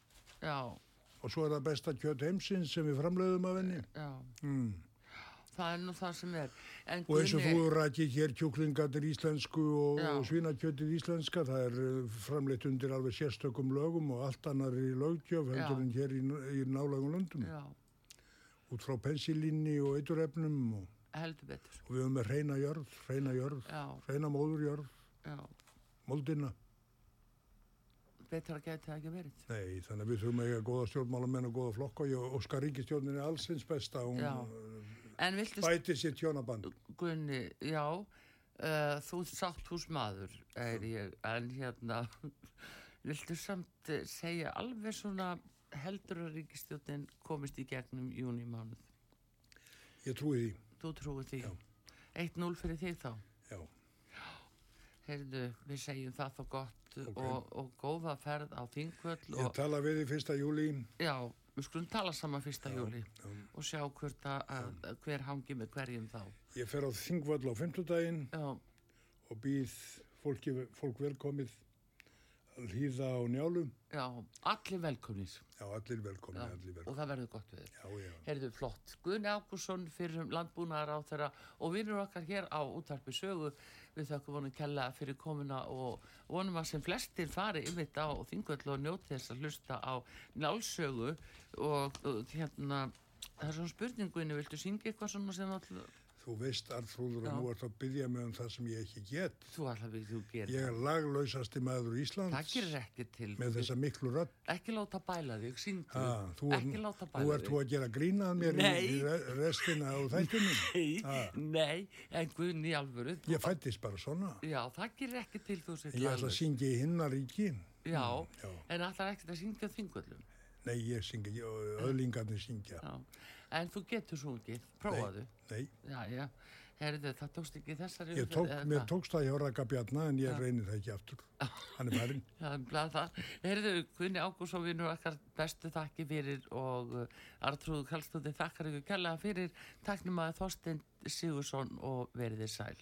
S1: já,
S2: Og svo er það besta kjöt heimsins sem við framleiðum af henni.
S1: já.
S2: Mm.
S1: Það er nú það sem er. En
S2: Og eins og þú rækir hér kjúklingatir íslensku og, og svínakjötið íslenska, það er uh, framleitt undir alveg sérstökum lögum og allt annar í lögjöf heldur en hér í, í nálægum löndum.
S1: Já,
S2: Út frá pensilínni og eiturefnum og, og við höfum með reyna jörð, reyna jörð,
S1: Já,
S2: reyna móðurjörð, moldina.
S1: betur að geta það ekki verið.
S2: Nei, þannig að við þurfum að eiga góða stjórnmálamenn og góða flokka og ég óskar ríkistjórninni allsins besta. Hún
S1: Viltu,
S2: bæti sér tjónaband.
S1: Gunni, já, uh, þú sátt hús maður, ég, en hérna, viltu samt eh, segja alveg svona heldur að ríkistjóttin komist í gegnum júni mánuð?
S2: Ég trúi því,
S1: Þú trúið því?
S2: Já.
S1: 1-0 fyrir þig þá?
S2: já.
S1: Heyrðu, við segjum það þá gott
S2: Ok.
S1: og, og góða ferð á Þingvöll
S2: Ég
S1: og
S2: tala við því fyrsta júli.
S1: já, við skulum tala saman fyrsta júli
S2: já.
S1: og sjá að, að hver hangi með hverjum þá.
S2: Ég fer á Þingvöll á fimmtudaginn
S1: Já,
S2: og býð fólki, fólk velkomið hlýða á njálum.
S1: já, allir velkomnir
S2: Já, allir velkomið,
S1: já,
S2: allir
S1: og
S2: velkomið.
S1: það verður gott við.
S2: Já, já.
S1: Heyrðu, flott. Guðni Ágússon fyrir landbúnaðar á þeirra og vinnur okkar hér á útarpi sögu. Við þökkum vonum kella fyrir komuna og vonum að sem flestir fari yfir á þingvöld og njóti þess að hlusta á nálsögu og, og hérna, það er svona spurninguinu, viltu syngja eitthvað svona sem all,
S2: Þú veist, Arnfrúður, og nú ert að byggja mig um það sem ég ekki get.
S1: þú alltaf við þú gerir?
S2: Ég er laglausasti maður Íslands
S1: Það gerir ekki til.
S2: með þessa miklu rödd.
S1: Ekki láta bæla þig, syngdu.
S2: Ha, þú,
S1: ekki láta bæla
S2: ert þú að gera grínað mér í,
S1: Nei.
S2: í re- restina á þættinum.
S1: Nei,
S2: Ha.
S1: nei, en Guðni í alvöru. þú-
S2: Ég fættist bara svona.
S1: Já, það gerir ekki til þú sér
S2: Ég ætla að syngja í hinnaríki.
S1: Já,
S2: já.
S1: en allar ekkert að syngja á þingvöllum.
S2: Nei, ég syngja ekki, öðlingarnir syngja.
S1: Já, en þú getur sungið, prófaðu.
S2: Nei,
S1: Já, já, herðu, það tókst ekki þessari
S2: ég tók, mér
S1: hvað?
S2: tókst það hjá Raka Bjarna en ég reynir það ekki aftur. Hann er farin.
S1: Já, það er blað það. Herðu, Gunni Ágússon vinnur okkar bestu þakki fyrir og uh, Artrúðu Kallstóði þakkar ykkur kærlega fyrir taknum að Þorstein Sigursson og veriði sæl.